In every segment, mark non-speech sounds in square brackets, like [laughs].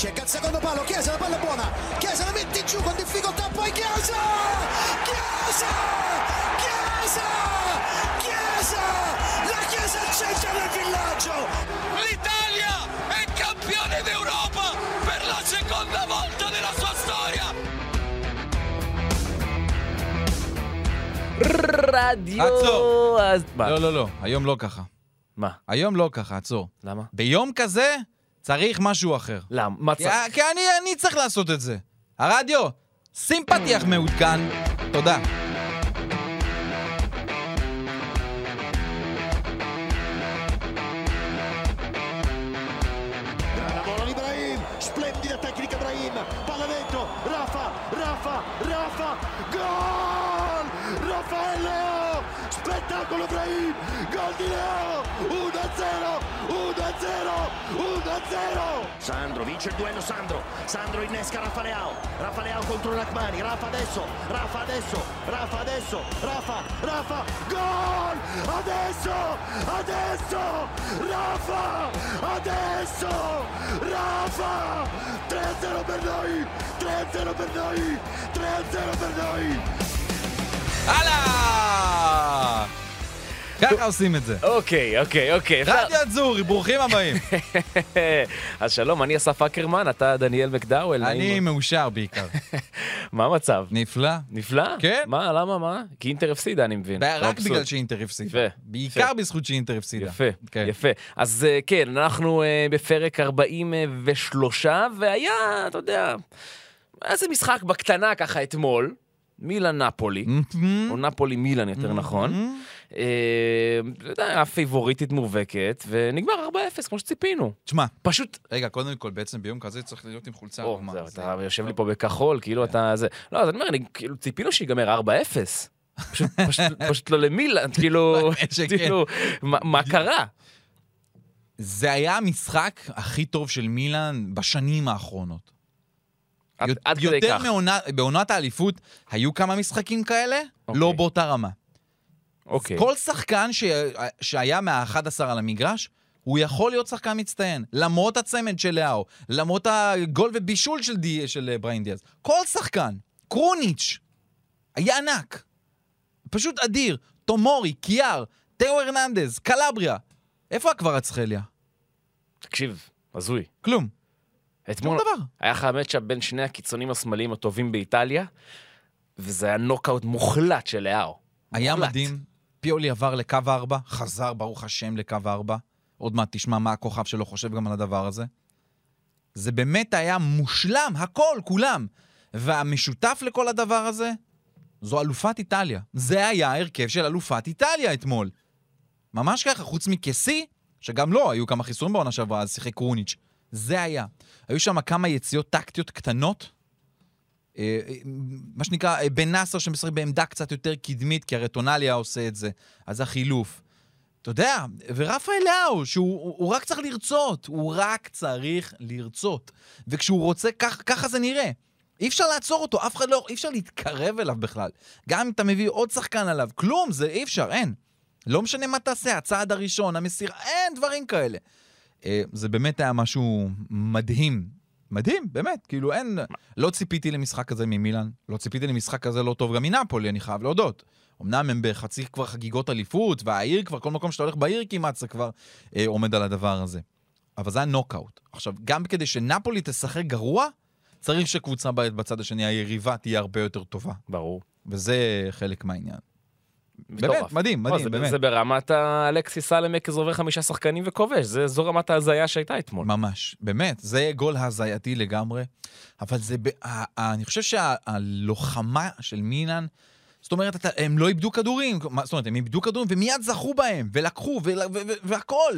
cerca il secondo palo, Chiesa, la palla è buona, Chiesa la metti giù con difficoltà, poi Chiesa! Chiesa! Chiesa! Chiesa! La Chiesa al centro del villaggio! L'Italia è campione d'Europa per la seconda volta nella sua storia! רדיו... עצור. אז מה? לא, לא, לא, היום לא ככה. מה? היום לא ככה, עצור. למה? ביום כזה צריך משהו אחר. למה? מה כי, צריך? כי אני, אני צריך לעשות את זה. הרדיו, שים פתיח מעודכן. תודה. miracolo Brahim, gol di Leo, 1-0, 1-0, 1-0. Sandro vince il duello Sandro, Sandro innesca Rafa Leao, contro Rachmani, Rafa adesso, Rafa adesso, Rafa adesso, Rafa, Rafa, gol! Adesso, adesso, Rafa, adesso, Rafa, 3-0 per noi, 3-0 per noi, 3-0 per noi. Alla! ככה עושים את זה. אוקיי, אוקיי, אוקיי. רדיו אצורי, ברוכים הבאים. [laughs] אז שלום, אני אסף אקרמן, אתה דניאל מקדאוול. אני מאושר בעיקר. [laughs] מה המצב? נפלא. נפלא? כן. מה, למה, מה? כי אינטר הפסידה, אני מבין. רק מבסוט. בגלל שאינטר הפסידה. בעיקר. בזכות שאינטר הפסידה. יפה, כן. יפה. אז אה, כן, אנחנו אה, בפרק 43, והיה, אתה יודע, היה איזה משחק בקטנה ככה אתמול, מילאן נפולי, או נפולי מילאן יותר נכון. אה, פייבוריטית מובהקת, ונגמר 4-0, כמו שציפינו. תשמע, פשוט, רגע, קודם כל, בעצם ביום כזה צריך להיות עם חולצה או. זהו, זה- אתה יושב לי פה בכחול, כאילו אתה זה. לא, אז אני אומר, כאילו, ציפינו שיגמר 4-0. פשוט- [laughs] פשוט- פשוט לא למילאן, כאילו, [laughs] האמת שכן. כאילו, מה מה קרה? זה היה המשחק הכי טוב של מילאן בשנים האחרונות. עד- כדי יותר כך. מעונה- בעונת האליפות היו כמה משחקים כאלה, אוקיי. לא באותה רמה. אוקיי. כל שחקן ש... שהיה מה-11 על המגרש, הוא יכול להיות שחקן מצטיין, למרות הצמד של לאהו, למרות הגול ובישול של, די... של אה, בריין דיאז. כל שחקן, קרוניץ', היה ענק. פשוט אדיר. תומורי, קיאר, תאו הרננדז, קלבריה. איפה הקוורצחליה? תקשיב, הזוי. כלום. אתמול. היה לך מצ'אפ בין שני הקיצונים השמאליים הטובים באיטליה, וזה היה נוקאוט מוחלט של לאהו. היה מוחלט. מדהים. פיולי עבר לקו הארבע, חזר, ברוך השם, לקו הארבע. עוד מעט תשמע מה הכוכב שלו חושב גם על הדבר הזה. זה באמת היה מושלם, הכל, כולם. והמשותף לכל הדבר הזה, זו אלופת איטליה. זה היה ההרכב של אלופת איטליה אתמול. ממש ככה, חוץ מקסי, שגם לא, היו כמה חיסורים בעונה שעברה, אז שיחק קרוניץ'. זה היה. היו שם כמה יציאות טקטיות קטנות. אה, אה, מה שנקרא, אה, בן נאסר שמשחק בעמדה קצת יותר קדמית, כי הרי טונליה עושה את זה, אז זה חילוף. אתה יודע, ורפאל לאו, שהוא הוא, הוא רק צריך לרצות, הוא רק צריך לרצות. וכשהוא רוצה, כך, ככה זה נראה. אי אפשר לעצור אותו, אף אחד לא, אי אפשר להתקרב אליו בכלל. גם אם אתה מביא עוד שחקן עליו, כלום, זה אי אפשר, אין. לא משנה מה תעשה, הצעד הראשון, המסירה, אין דברים כאלה. זה באמת היה משהו מדהים. מדהים, באמת, כאילו אין... לא ציפיתי למשחק כזה ממילאן, לא ציפיתי למשחק כזה לא טוב גם מנפולי, אני חייב להודות. אמנם הם בחצי כבר חגיגות אליפות, והעיר כבר, כל מקום שאתה הולך בעיר כמעט זה כבר אה, עומד על הדבר הזה. אבל זה היה נוקאוט. עכשיו, גם כדי שנפולי תשחק גרוע, צריך שקבוצה בצד השני, היריבה, תהיה הרבה יותר טובה. ברור. וזה חלק מהעניין. מטורף. באמת, מדהים, לא, מדהים, זה- באמת. זה ברמת האלכסיס סלמק עובר חמישה שחקנים וכובש, זה- זו רמת ההזיה שהייתה אתמול. ממש, באמת, זה גול הזייתי לגמרי. אבל זה, אני חושב שהלוחמה של מילאן, זאת אומרת, הם לא איבדו כדורים, זאת אומרת, הם איבדו כדורים ומיד זכו בהם, ולקחו, ול- ו- ו- והכל.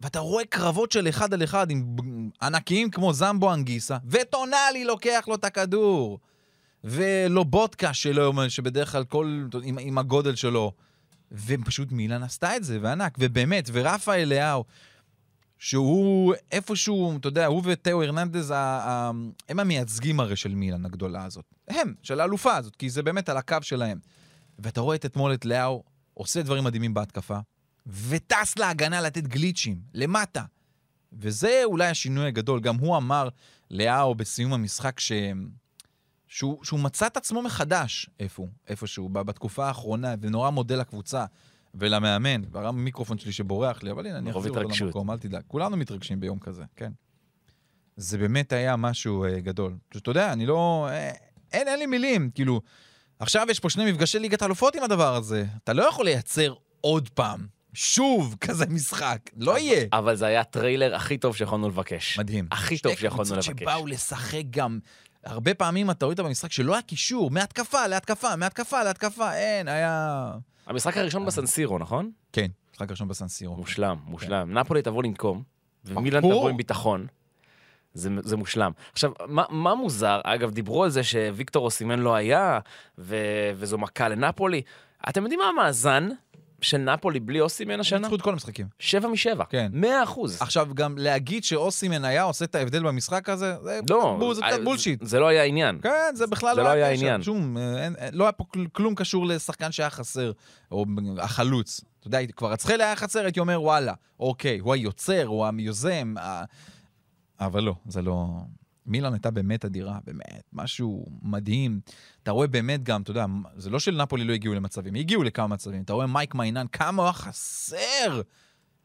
ואתה רואה קרבות של אחד על אחד עם ענקיים כמו זמבו אנגיסה, וטונאלי לוקח לו את הכדור. ולובודקה שלו, שבדרך כלל כל... עם, עם הגודל שלו. ופשוט מילאן עשתה את זה, וענק, ובאמת, ורפה אליהו, שהוא איפשהו, אתה יודע, הוא ותאו הרננדז, הם המייצגים הרי של מילאן הגדולה הזאת. הם, של האלופה הזאת, כי זה באמת על הקו שלהם. ואתה רואה את אתמול את לאהו עושה דברים מדהימים בהתקפה, וטס להגנה לתת גליצ'ים, למטה. וזה אולי השינוי הגדול. גם הוא אמר לאהו בסיום המשחק ש... שהוא, שהוא מצא את עצמו מחדש איפה איפשהו, בתקופה האחרונה, ונורא מודה לקבוצה ולמאמן. והרם מיקרופון שלי שבורח לי, אבל הנה, אני אחזיר אותו. למקום, אל תדאג. כולנו מתרגשים ביום כזה, כן. זה באמת היה משהו אה, גדול. פשוט, אתה יודע, אני לא... אה, אין, אין לי מילים, כאילו... עכשיו יש פה שני מפגשי ליגת אלופות עם הדבר הזה. אתה לא יכול לייצר עוד פעם, שוב, כזה משחק. לא יהיה. אבל זה היה הטריילר הכי טוב שיכולנו לבקש. מדהים. הכי טוב שיכולנו לבקש. שבאו לשחק גם... הרבה פעמים אתה רואה אותה במשחק שלא היה קישור, מהתקפה להתקפה, מהתקפה להתקפה, אין, היה... המשחק הראשון בסנסירו, נכון? כן, משחק ראשון בסנסירו. מושלם, מושלם. נפולי תבוא לנקום, ומילן ברור. תבוא עם ביטחון. זה, זה מושלם. עכשיו, מה, מה מוזר? אגב, דיברו על זה שוויקטור אוסימן לא היה, ו, וזו מכה לנפולי. אתם יודעים מה המאזן של נפולי בלי אוסימן השנה? ניצחו את כל המשחקים. שבע משבע. כן. מאה אחוז. עכשיו, גם להגיד שאוסימן היה עושה את ההבדל במשחק הזה, זה לא, בול, זה קצת אה, בולשיט. זה לא היה העניין. כן, זה בכלל זה לא לא היה העניין. שום, אה, אין, אין, לא היה פה כל- כלום קשור לשחקן שהיה חסר, או החלוץ. אתה יודע, כבר הצחל היה חסר, הייתי אומר, וואלה, אוקיי, הוא היוצר, הוא היוזם, ה- אבל לא, זה לא... מילאן הייתה באמת אדירה, באמת, משהו מדהים. אתה רואה באמת גם, אתה יודע, זה לא שלנפולי לא הגיעו למצבים, הגיעו לכמה מצבים. אתה רואה מייק מיינן, כמה הוא היה חסר.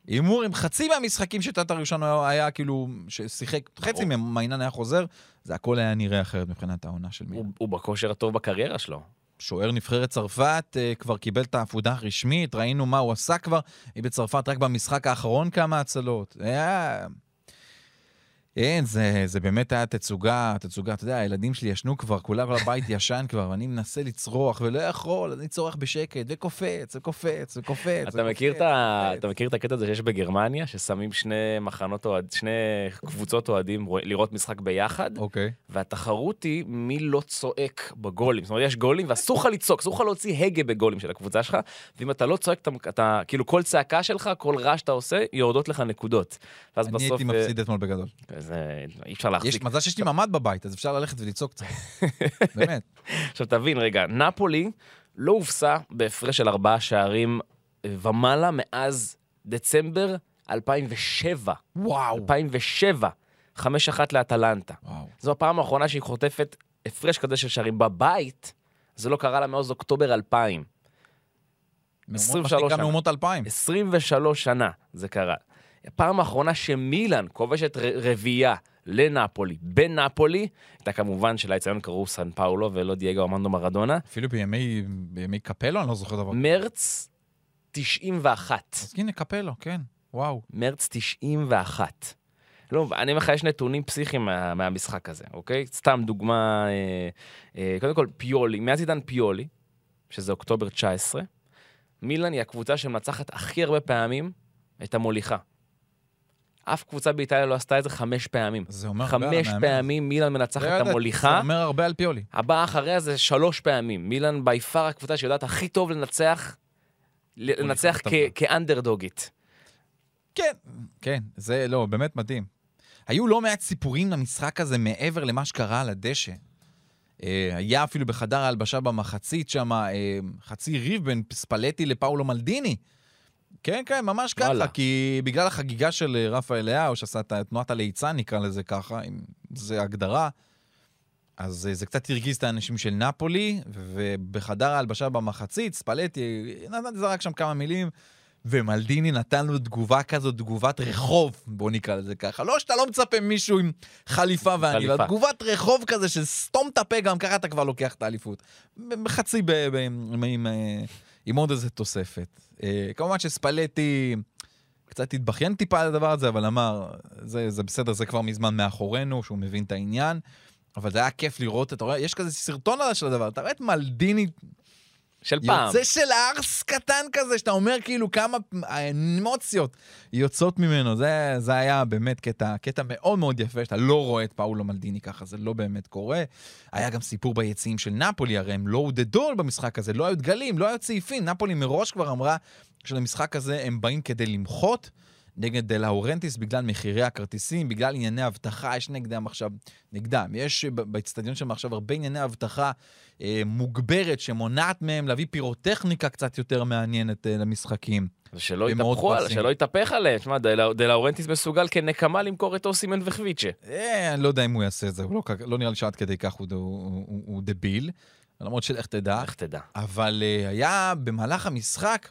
הימור עם חצי מהמשחקים שתת הראשון היה, היה כאילו, ששיחק, חצי ממיינן היה חוזר, זה הכל היה נראה אחרת מבחינת העונה של מילאן. הוא, הוא בכושר הטוב בקריירה שלו. שוער נבחרת צרפת, אה, כבר קיבל את העפודה הרשמית, ראינו מה הוא עשה כבר, היא בצרפת רק במשחק האחרון כמה הצלות. היה... אין, זה, זה באמת היה תצוגה, תצוגה, אתה יודע, הילדים שלי ישנו כבר, כולם כל הבית ישן כבר, ואני מנסה לצרוח ולא יכול, אני צורח בשקט, וקופץ, וקופץ, וקופץ. אתה מכיר, וקופץ, את ה... אתה מכיר את הקטע הזה שיש בגרמניה, ששמים שני מחנות אוהד, שני קבוצות אוהדים לראות משחק ביחד, אוקיי. והתחרות היא מי לא צועק בגולים. זאת אומרת, יש גולים ואסור לך לצעוק, אסור לך להוציא הגה בגולים של הקבוצה שלך, ואם אתה לא צועק, אתה, אתה כאילו כל צעקה שלך, כל רעש שאתה עושה, יורדות לך נקודות. אני בסוף... הייתי מפסיד אתמול בגדול. זה... אי אפשר יש להחזיק. מזל שיש לי ממ"ד בבית, אז אפשר ללכת ולצעוק קצת. [laughs] באמת. עכשיו תבין רגע, נפולי לא הובסה בהפרש של ארבעה שערים אה, ומעלה מאז דצמבר 2007. וואו. 2007, 5-1 לאטלנטה. וואו. זו הפעם האחרונה שהיא חוטפת הפרש כזה של שערים בבית, זה לא קרה לה מאז אוקטובר 2000. 23 מה שנקרא שנה. מהומות 2000. 23 שנה זה קרה. הפעם האחרונה שמילאן כובשת רביעייה לנפולי, בנפולי, הייתה כמובן שלאציון קראו סן פאולו ולא דייגו ארמנדו מרדונה, אפילו בימי, בימי קפלו, אני לא זוכר דבר. מרץ 91. אז הנה, קפלו, כן. וואו. מרץ 91. לא, אני אומר לך, יש נתונים פסיכיים מה, מהמשחק הזה, אוקיי? סתם דוגמה, אה, אה, קודם כל, פיולי, מאז עידן פיולי, שזה אוקטובר 19, מילאן היא הקבוצה שמנצחת הכי הרבה פעמים את המוליכה. אף קבוצה באיטליה לא עשתה את זה חמש פעמים. זה אומר הרבה על חמש. פעמים מילאן מנצחת את המוליכה. זה אומר הרבה על פיולי. הבאה אחריה זה שלוש פעמים. מילאן בי פאר הקבוצה שיודעת הכי טוב לנצח, לנצח. כאנדרדוגית. כן, כן, זה לא, באמת מדהים. היו לא מעט סיפורים למשחק הזה מעבר למה שקרה על הדשא. אה, היה אפילו בחדר ההלבשה במחצית שם אה, חצי ריב בין ספלטי לפאולו מלדיני. כן, כן, ממש ככה, וואלה. כי בגלל החגיגה של אה, רפאל לאהו, שעשה את תנועת הליצן, נקרא לזה ככה, אם זה הגדרה, אז אה, זה קצת הרגיז את האנשים של נפולי, ובחדר ההלבשה במחצית, ספלטי זרק שם כמה מילים, ומלדיני נתן לו תגובה כזאת, תגובת רחוב, בוא נקרא לזה ככה. לא שאתה לא מצפה מישהו עם חליפה ועניבה. תגובת רחוב כזה של סתום את הפה, גם ככה אתה כבר לוקח את האליפות. חצי ב... ב... עם, עם, עוד איזה תוספת. אה, כמובן שספלטי קצת התבכיין טיפה על הדבר הזה, אבל אמר, זה, זה בסדר, זה כבר מזמן מאחורינו, שהוא מבין את העניין. אבל זה היה כיף לראות, אתה רואה, יש כזה סרטון על של הדבר, אתה רואה את מלדיני של פעם. יוצא של ארס קטן כזה, שאתה אומר כאילו כמה האמוציות יוצאות ממנו. זה, זה היה באמת קטע, קטע מאוד מאוד יפה, שאתה לא רואה את פאולו מלדיני ככה, זה לא באמת קורה. היה גם סיפור ביציעים של נפולי, הרי הם לא עודדו במשחק הזה, לא היו דגלים, לא היו צעיפים. נפולי מראש כבר אמרה שלמשחק הזה הם באים כדי למחות. נגד לאורנטיס בגלל מחירי הכרטיסים, בגלל ענייני אבטחה, יש נגדם עכשיו, נגדם, יש באצטדיון שם עכשיו הרבה ענייני אבטחה אה, מוגברת שמונעת מהם להביא פירוטכניקה קצת יותר מעניינת אה, למשחקים. שלא יתהפכו על- כועסים. שלא יתהפך עליהם. שמע, דה- דה לאורנטיס מסוגל כנקמה למכור את אוסימן וחביצ'ה. אה, אני לא יודע אם הוא יעשה את זה, הוא לא, לא נראה לי שעד כדי כך הוא, הוא, הוא, הוא דביל, למרות שלך תדע. איך תדע. אבל uh, היה במהלך המשחק,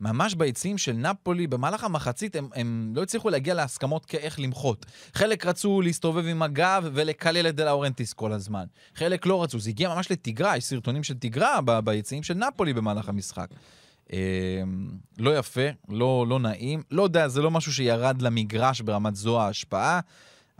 ממש ביציעים של נפולי, במהלך המחצית הם, הם לא הצליחו להגיע להסכמות כאיך למחות. חלק רצו להסתובב עם הגב ולקלל את דה לאורנטיס כל הזמן. חלק לא רצו, זה הגיע ממש לתגרה, יש סרטונים של תגרה ב- ביציעים של נפולי במהלך המשחק. אה, לא יפה, לא, לא נעים, לא יודע, זה לא משהו שירד למגרש ברמת זו ההשפעה,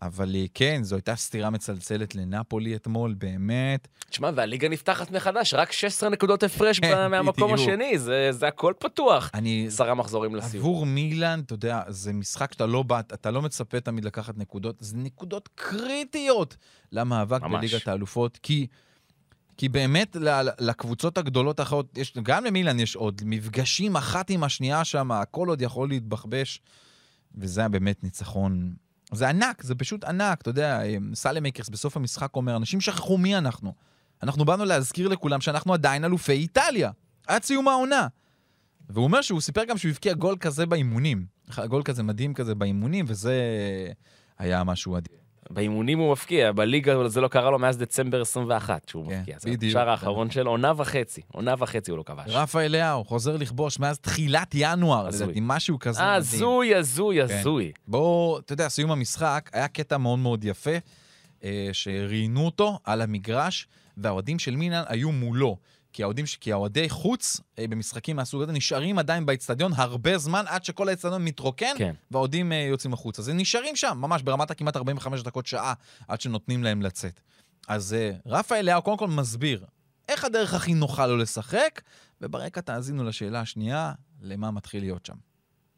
אבל אה, כן, זו הייתה סתירה מצלצלת לנפולי אתמול, באמת. תשמע, והליגה נפתחת מחדש, רק 16 נקודות הפרש כן, מהמקום בדיוק. השני, זה זה הכל פתוח. אני, עשרה מחזורים לסיום. עבור מילאן, אתה יודע, זה משחק שאתה לא בא, אתה לא מצפה תמיד לקחת נקודות, זה נקודות קריטיות למאבק ממש. בליגת האלופות, כי, כי באמת לקבוצות הגדולות האחרות, יש, גם למילאן יש עוד מפגשים אחת עם השנייה שם, הכל עוד יכול להתבחבש, וזה היה באמת ניצחון. זה ענק, זה פשוט ענק, אתה יודע, סלמקרס בסוף המשחק אומר, אנשים שכחו מי אנחנו. אנחנו באנו להזכיר לכולם שאנחנו עדיין אלופי איטליה, עד סיום העונה. והוא אומר שהוא סיפר גם שהוא הבקיע גול כזה באימונים. גול כזה מדהים כזה באימונים, וזה היה משהו אדיר. באימונים הוא מפקיע, בליגה זה לא קרה לו מאז דצמבר 21 שהוא כן, מפקיע. זה בדיוק. השער האחרון שלו, עונה וחצי. עונה וחצי הוא לא כבש. רפה אליהו חוזר לכבוש מאז תחילת ינואר, הזוי. לדעתי, משהו כזה מדהים. הזוי, הזוי, כן. הזוי. בואו, אתה יודע, סיום המשחק, היה קטע מאוד מאוד יפה, אה, שראיינו אותו על המגרש, והאוהדים של מילאן היו מולו. כי האוהדים, ש- כי האוהדי חוץ אה, במשחקים מהסוג הזה נשארים עדיין באצטדיון הרבה זמן עד שכל האצטדיון מתרוקן, כן. והאוהדים אה, יוצאים החוצה. אז הם נשארים שם, ממש ברמת הכמעט 45 דקות שעה, עד שנותנים להם לצאת. אז אה, רפה אליהו קודם כל מסביר איך הדרך הכי נוחה לו לשחק, וברקע תאזינו לשאלה השנייה, למה מתחיל להיות שם.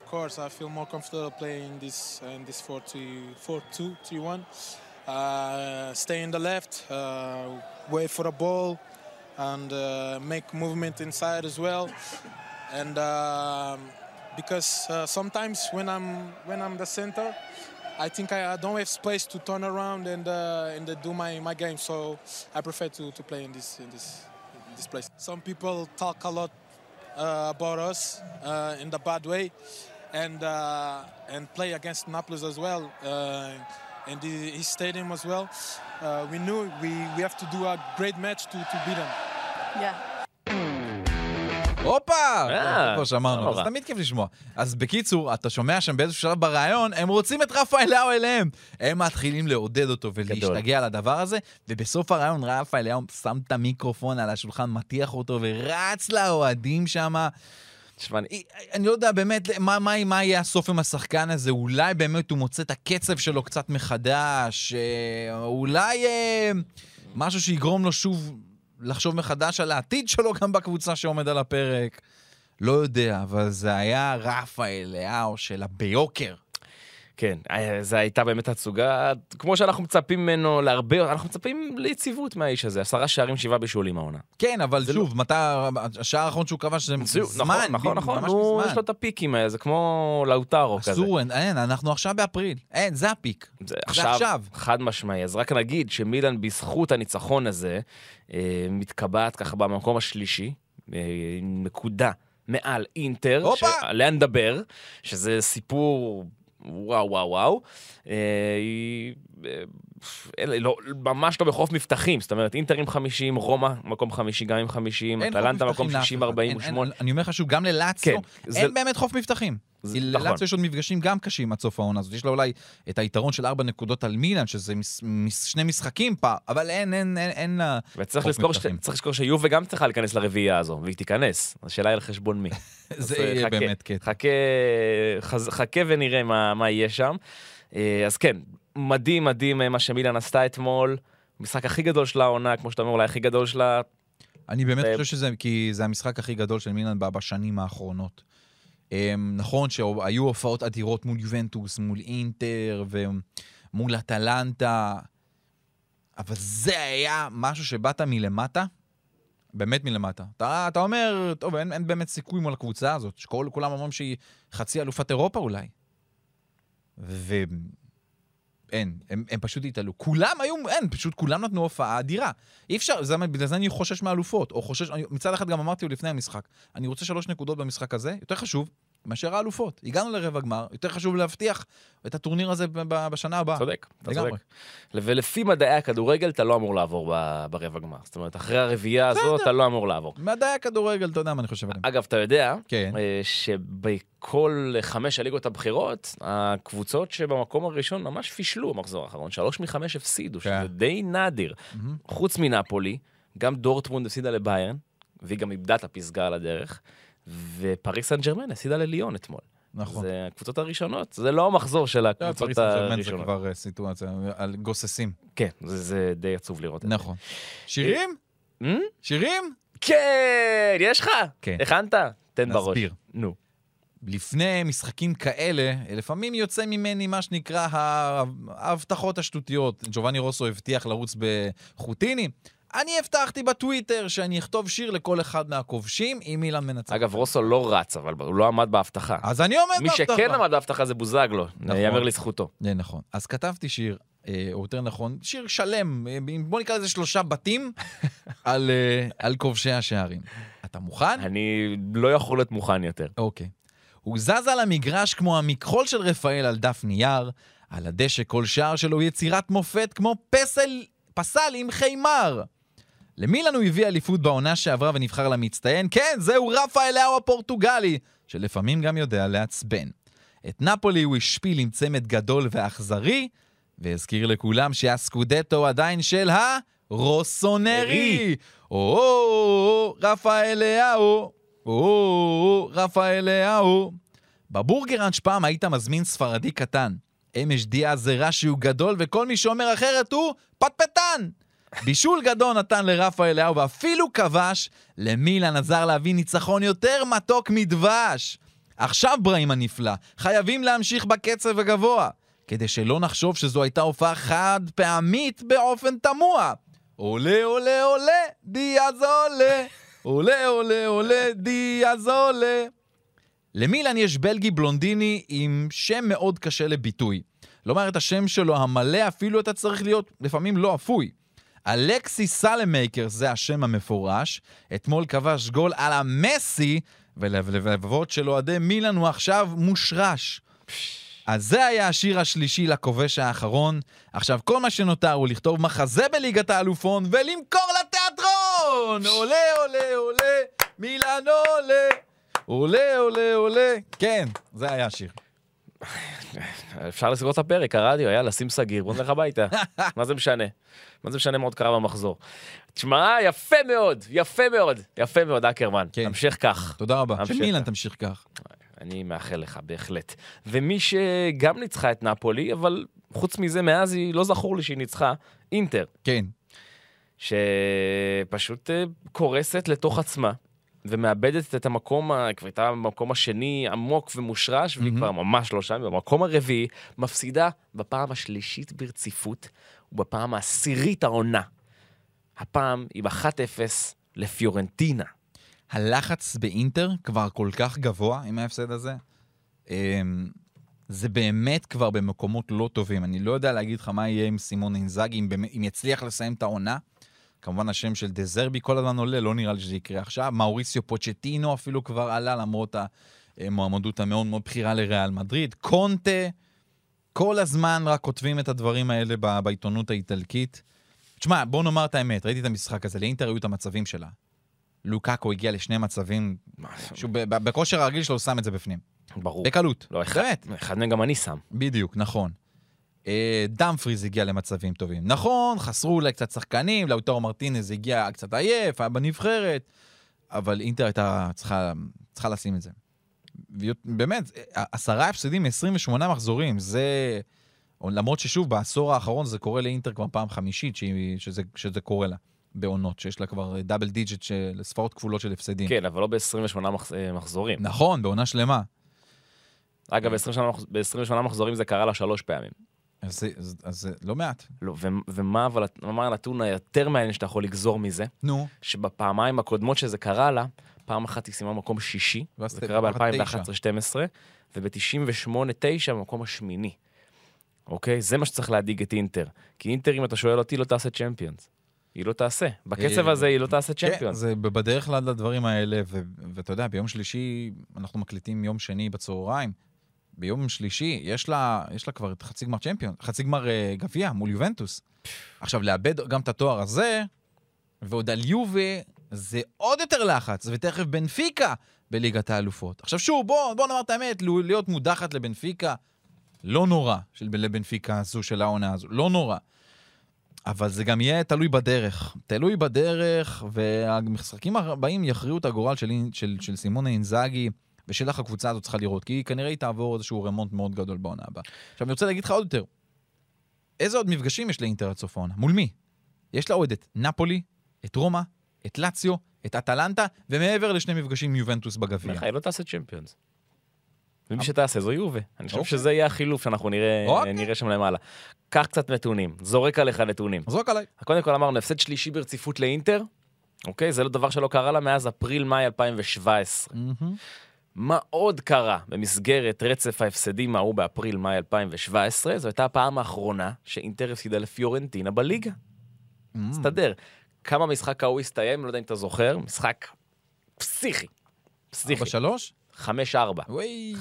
Of course, I feel more comfortable playing this uh, in this 4-2-3-1. Uh, stay in the left, uh, wait for the ball, and uh, make movement inside as well. And um, because uh, sometimes when I'm when I'm the center, I think I, I don't have space to turn around and uh, and uh, do my, my game. So I prefer to, to play in this in this in this place. Some people talk a lot uh, about us uh, in the bad way, and uh, and play against Naples as well, uh, and his stadium as well. Uh, we knew we, we have to do a great match to, to beat them. הופה! אה, כבר שמענו, אז נורא. תמיד כיף לשמוע. אז בקיצור, אתה שומע שם באיזשהו שלב בריאיון, הם רוצים את רפה אליהו אליהם. הם מתחילים לעודד אותו ולהשתגע על הדבר הזה, ובסוף הריאיון רפה אליהו שם את המיקרופון על השולחן, מטיח אותו ורץ לאוהדים שם. תשמע, אני- אני לא יודע באמת מה, מה, מה יהיה הסוף עם השחקן הזה, אולי באמת הוא מוצא את הקצב שלו קצת מחדש, אה, אולי אה, משהו שיגרום לו שוב לחשוב מחדש על העתיד שלו גם בקבוצה שעומד על הפרק. לא יודע, אבל זה היה רפה אליהו של הביוקר. כן, אה, זו הייתה באמת הצוגה, כמו שאנחנו מצפים ממנו להרבה, אנחנו מצפים ליציבות מהאיש הזה, עשרה שערים, שבעה בישולים העונה. כן, אבל שוב, מתי, השער האחרון שהוא כבש זה זמן, נכון, נכון, נכון, הוא. יש לו את הפיקים האלה, זה כמו לאוטרו כזה. אסור, אין, אין, אנחנו עכשיו באפריל. אין, זה הפיק. זה זה עכשיו, עכשיו. חד משמעי. אז רק נגיד שמילן בזכות הניצחון הזה, אה, מתקבעת ככה במקום השלישי, אה, נקודה מעל אינטר! שעליה נדבר, שזה סיפור וואו וואו וואו. אה, היא... אה, אין- לא, ממש לא בחוף מבטחים, זאת אומרת, אינטר עם 50, רומא מקום חמישי גם עם 50, אין חוף אטלנטה מקום לאף 60, אחד. 48. אין- אין- אני אומר לך שוב, גם ללאציו, כן, זה- אין באמת חוף מבטחים. כי נכון. ללאציו יש עוד מפגשים גם קשים עד סוף העונה הזאת. יש לה אולי את היתרון של ארבע נקודות על מילאן, שזה מס- מס- שני משחקים פעם, אבל אין, אין, אין, אין לה... וצריך לזכור, ש... צריך לזכור שיובה גם צריכה להיכנס לרביעייה הזו, והיא תיכנס. השאלה היא על חשבון מי. [laughs] זה אה, יהיה חכה, באמת קטע. חכה, חז... חכה ונראה מה, מה יהיה שם. אה, אז כן, מדהים מדהים אה, מה שמילן עשתה אתמול. המשחק הכי גדול של העונה, כמו שאתה אומר, אולי הכי גדול שלה. אני באמת חושב שזה, כי זה המשחק הכי גדול של מילאן בשנים האחרונות. אמ, נכון שהיו הופעות אדירות מול יובנטוס, מול אינטר ומול אטלנטה, אבל זה היה משהו שבאת מלמטה, באמת מלמטה. אתה, אתה אומר, טוב, אין, אין באמת סיכוי מול הקבוצה הזאת, שכולם אומרים שהיא חצי אלופת אירופה אולי. אין, הם, הם פשוט התעלו. כולם היו, אין, פשוט כולם נתנו הופעה אדירה. אי אפשר, זה, בגלל זה אני חושש מאלופות. או חושש, אני, מצד אחד גם אמרתי לו לפני המשחק, אני רוצה שלוש נקודות במשחק הזה, יותר חשוב מאשר האלופות. הגענו לרבע גמר, יותר חשוב להבטיח את הטורניר הזה בשנה הבאה. צודק, אתה לגמרי. צודק. ולפי מדעי הכדורגל אתה לא אמור לעבור ברבע גמר. זאת אומרת, אחרי הרביעייה הזאת אתה לא אמור לעבור. מדעי הכדורגל, אתה יודע מה אני חושב עליהם. אגב, אתה יודע כן. אה, שבכל חמש הליגות הבכירות, הקבוצות שבמקום הראשון ממש פישלו במחזור האחרון. שלוש מחמש הפסידו, כן. שזה די נדיר. חוץ מנפולי, גם דורטמונד הפסידה לביירן, והיא גם איבדה את הפסגה על הדרך, ופריס סן ג'רמן הפסידה לליון אתמול. נכון. זה הקבוצות הראשונות, זה לא המחזור של לא, הקבוצות סן ג'רמן זה הראשונות. כבר אה, סיטואציה על גוססים. כן, זה, זה די עצוב לראות את זה. נכון. שירים? Hmm? שירים? כן, יש לך? כן. הכנת? תן בראש. נסביר. נו. לפני משחקים כאלה, לפעמים יוצא ממני מה שנקרא ההבטחות השטותיות. ג'ובאני רוסו הבטיח לרוץ בחוטיני. אני הבטחתי בטוויטר שאני אכתוב שיר לכל אחד מהכובשים אם אילן מנצח. אגב, רוסו לא רץ, אבל הוא לא עמד בהבטחה. אז אני עומד מי בהבטחה. שכן עמד בהבטחה זה בוזגלו, נכון. יאמר לזכותו. זה נכון. אז כתבתי שיר, אה, או יותר נכון, שיר שלם, אה, בוא נקרא לזה שלושה בתים, [laughs] על, אה, על כובשי השערים. אתה מוכן? אני לא יכול להיות מוכן יותר. אוקיי. הוא זז על המגרש כמו המכחול של רפאל על דף נייר, על הדשא כל שער שלו יצירת מופת כמו פסל, פסל עם חיימר. למילן הוא הביא אליפות בעונה שעברה ונבחר למצטיין? כן, זהו רפה אליהו הפורטוגלי, שלפעמים גם יודע לעצבן. את נפולי הוא השפיל עם צמד גדול ואכזרי, והזכיר לכולם שהסקודטו עדיין של הרוסונרי. או, רפה אליהו, או, רפה אליהו. בבורגראנץ' פעם היית מזמין ספרדי קטן. אמש דיאז זה רש"י הוא גדול, וכל מי שאומר אחרת הוא פטפטן. בישול גדול נתן לרפה אליהו, ואפילו כבש, למילן עזר להביא ניצחון יותר מתוק מדבש. עכשיו, בראים הנפלא, חייבים להמשיך בקצב הגבוה, כדי שלא נחשוב שזו הייתה הופעה חד פעמית באופן תמוה. עולה, עולה, עולה, דיאז עולה. עולה, עולה, עולה, דיאז עולה. למילן יש בלגי בלונדיני עם שם מאוד קשה לביטוי. לומר את השם שלו המלא, אפילו אתה צריך להיות לפעמים לא אפוי. אלכסי סלמייקר זה השם המפורש, אתמול כבש גול על המסי, ולבבות של אוהדי מילן הוא עכשיו מושרש. אז זה היה השיר השלישי לכובש האחרון. עכשיו, כל מה שנותר הוא לכתוב מחזה בליגת האלופון ולמכור לתיאטרון! עולה, עולה, עולה, מילן עולה, עולה, עולה, עולה. כן, זה היה השיר. [sighs] אפשר לסגור את הפרק, הרדיו, יאללה, שים סגיר, בוא נלך הביתה. [laughs] מה זה משנה? מה זה משנה מה עוד קרה במחזור? תשמע, יפה מאוד, יפה מאוד, יפה מאוד, אקרמן. כן. תמשיך כך. תודה רבה. שמילן תמשיך כך. אני מאחל לך, בהחלט. ומי שגם ניצחה את נפולי, אבל חוץ מזה, מאז היא, לא זכור לי שהיא ניצחה, אינטר, כן. שפשוט אה, קורסת לתוך עצמה. ומאבדת את המקום, כבר הייתה במקום השני עמוק ומושרש, והיא. כבר ממש לא שם, במקום הרביעי, מפסידה בפעם השלישית ברציפות, ובפעם העשירית העונה. הפעם עם 1-0 לפיורנטינה. הלחץ באינטר כבר כל כך גבוה עם ההפסד הזה. אמ, זה באמת כבר במקומות לא טובים. אני לא יודע להגיד לך מה יהיה עם סימון אינזאגי, אם, אם יצליח לסיים את העונה. כמובן השם של דזרבי כל הזמן עולה, לא נראה לי שזה יקרה עכשיו. מאוריסיו פוצ'טינו אפילו כבר עלה, למרות המועמדות המאוד מאוד בכירה לריאל מדריד. קונטה, כל הזמן רק כותבים את הדברים האלה בעיתונות האיטלקית. תשמע, בוא נאמר את האמת, ראיתי את המשחק הזה, לאינטר היו את המצבים שלה. לוקאקו הגיע לשני מצבים, שהוא בכושר הרגיל שלו שם את זה בפנים. ברור. בקלות. לא, אחד, באמת. אחד מהם גם אני שם. בדיוק, נכון. אה, דמפריז הגיע למצבים טובים. נכון, חסרו אולי קצת שחקנים, לאוטרו מרטינז הגיע קצת עייף, היה בנבחרת, אבל אינטר הייתה צריכה, צריכה לשים את זה. באמת, אה, עשרה הפסדים מ-28 מחזורים, זה... למרות ששוב, בעשור האחרון זה קורה לאינטר כבר פעם חמישית שזה, שזה קורה לה, בעונות, שיש לה כבר דאבל דיג'ט של ספרות כפולות של הפסדים. כן, אבל לא ב-28 מחזורים. נכון, בעונה שלמה. אגב, ב-28 מחזורים זה קרה לה שלוש פעמים. אז זה, לא מעט. לא, ו- ומה אבל, מה הנתון היותר מעניין שאתה יכול לגזור מזה? נו. שבפעמיים הקודמות שזה קרה לה, פעם אחת היא סיימה מקום שישי, זה קרה אחת ב-2011-2012, וב-98-9 במקום השמיני. אוקיי? זה מה שצריך להדאיג את אינטר. כי אינטר, אם אתה שואל אותי, לא תעשה צ'מפיונס. היא לא תעשה. בקצב אה, הזה היא לא תעשה כן, צ'מפיונס. זה בדרך כלל לדברים האלה, ואתה יודע, ביום שלישי, אנחנו מקליטים יום שני בצהריים, ביום שלישי יש לה, יש לה כבר את חצי גמר צ'מפיון, חצי גמר אה, גביע מול יובנטוס. עכשיו, לאבד גם את התואר הזה, ועוד על יובה, זה עוד יותר לחץ, ותכף בנפיקה בליגת האלופות. עכשיו שוב, בוא, בוא נאמר את האמת, להיות מודחת לבנפיקה, לא נורא, של לבנפיקה הזו, של העונה הזו, לא נורא. אבל זה גם יהיה תלוי בדרך. תלוי בדרך, והמשחקים הבאים יכריעו את הגורל של, של, של סימונה אינזאגי, ושל איך הקבוצה הזאת צריכה לראות, כי כנראה היא תעבור איזשהו רמונט מאוד גדול בעונה הבאה. עכשיו, אני רוצה להגיד לך עוד יותר. איזה עוד מפגשים יש לאינטר עד סוף העונה? מול מי? יש לה עוד את נפולי, את רומא, את לאציו, את אטלנטה, ומעבר לשני מפגשים יובנטוס בגביע. לך, היא לא תעשה צ'מפיונס. ומי שתעשה זו יובה. אני חושב אוקיי. שזה יהיה החילוף שאנחנו נראה אוקיי. נראה שם למעלה. קח קצת נתונים, זורק עליך נתונים. זרוק עליי. קודם כל אמרנו, הפסד שלישי ברציפות לאינטר, אוקיי? זה לא דבר שלא קרה לה מאז אפריל-מאי 2017. מה עוד קרה במסגרת רצף ההפסדים ההוא באפריל-מאי 2017? זו הייתה הפעם האחרונה שאינטר הפסידה לפיורנטינה בליגה. הסתדר. כמה המשחק ההוא הסתיים, לא יודע אם אתה זוכר, משחק פסיכי. פסיכי. בשלוש? 5-4. וואי.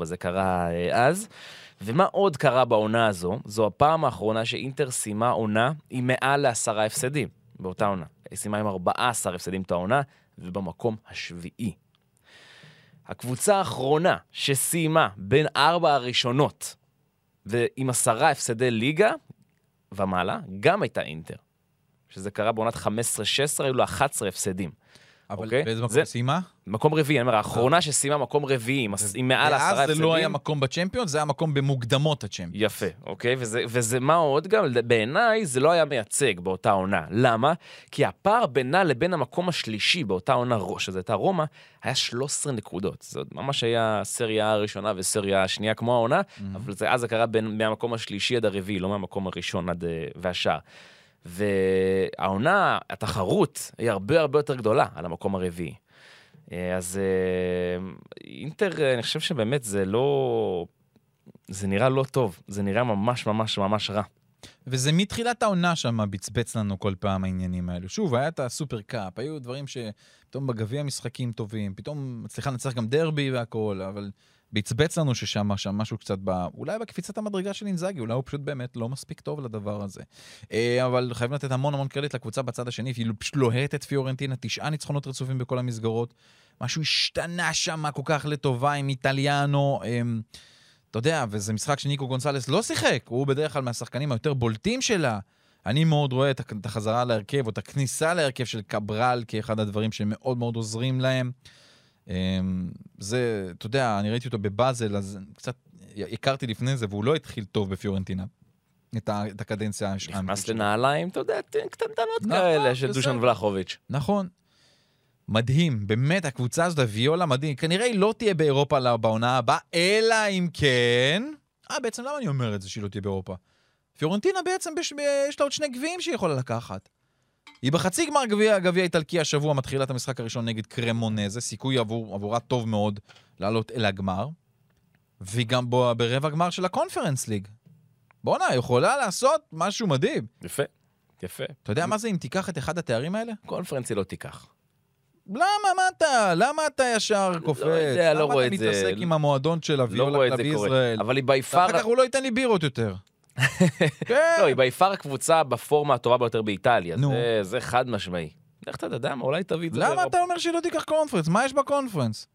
5-4 זה קרה אה, אז. ומה עוד קרה בעונה הזו? זו הפעם האחרונה שאינטר סיימה עונה עם מעל לעשרה הפסדים באותה עונה. היא סיימה עם 14 הפסדים את העונה, ובמקום השביעי. הקבוצה האחרונה שסיימה בין ארבע הראשונות ועם עשרה הפסדי ליגה ומעלה, גם הייתה אינטר. שזה קרה בעונת 15-16, היו לה 11 הפסדים. אבל אוקיי? באיזה מקום זה- סיימה? מקום רביעי, אני אומר, האחרונה שסיימה מקום רביעי, עם, עם מעל עשרה ואז הפסדים. זה לא היה מקום בצ'מפיון, זה היה מקום במוקדמות הצ'מפיון. יפה, אוקיי? וזה, וזה מה עוד גם, בעיניי זה לא היה מייצג באותה עונה. למה? כי הפער בינה לבין המקום השלישי באותה עונה, שזו הייתה רומא, היה 13 נקודות. זה ממש היה סריה הראשונה וסריה השנייה כמו העונה, אבל זה, אז זה קרה בין, מהמקום השלישי עד הרביעי, לא מהמקום הראשון עד אה, והשאר. והעונה, התחרות, היא הרבה הרבה יותר גדולה על המקום הרביעי. אה, אז אה, אינטר, אני חושב שבאמת זה לא... זה נראה לא טוב, זה נראה ממש ממש ממש רע. וזה מתחילת העונה שם בצבץ לנו כל פעם העניינים האלו. שוב, היה את הסופר קאפ, היו דברים שפתאום בגביע משחקים טובים, פתאום מצליחה לנצח גם דרבי והכול, אבל בצבץ לנו ששם שם משהו קצת ב... אולי בקפיצת המדרגה של אינזאגי, אולי הוא פשוט באמת לא מספיק טוב לדבר הזה. אה, אבל חייבים לתת המון המון קרדיט לקבוצה בצד השני, היא פשוט לוהטת את פיורנטינה, תשעה ניצחונות רצופים בכל המסגרות. משהו השתנה שם כל כך לטובה עם איטליאנו. אמ, אתה יודע, וזה משחק שניקו גונסלס לא שיחק, הוא בדרך כלל מהשחקנים היותר בולטים שלה. אני מאוד רואה את החזרה להרכב, או את הכניסה להרכב של קברל כאחד הדברים שמאוד מאוד עוזרים להם. אמ, זה, אתה יודע, אני ראיתי אותו בבאזל, אז קצת הכרתי לפני זה, והוא לא התחיל טוב בפיורנטינה. את, ה, את הקדנציה נכנס שלו. לנעליים, אתה יודע, קטנטנות נכון, כאלה של דושן. ולחוביץ'. נכון. מדהים, באמת, הקבוצה הזאת, הוויולה מדהים. כנראה היא לא תהיה באירופה בעונה הבאה, אלא אם כן... אה, בעצם למה אני אומר את זה שהיא לא תהיה באירופה? פיורנטינה בעצם, בש... יש לה עוד שני גביעים שהיא יכולה לקחת. היא בחצי גמר גביע, גביע איטלקי השבוע, מתחילה את המשחק הראשון נגד קרמונזה, סיכוי עבור, עבורה טוב מאוד לעלות אל הגמר. והיא גם בו, ברבע גמר של הקונפרנס ליג. בואנה, היא יכולה לעשות משהו מדהים. יפה, יפה. אתה יודע מה זה אם תיקח את אחד התארים האלה? קונפרנסי לא תיקח. למה, מה אתה? למה אתה ישר קופץ? יודע, לא רואה את למה זה. אתה מתעסק עם המועדון של לא הוויולה רואה את זה קורה. ישראל? אבל היא ביפר... ואחר כך הוא לא ייתן לי בירות יותר. כן. לא, היא ביפר הקבוצה בפורמה הטובה ביותר באיטליה. נו. זה- זה חד משמעי. לך אתה יודע מה, אולי תביא את זה למה. אתה אומר שהיא לא תיקח קונפרנס? מה יש בקונפרנס?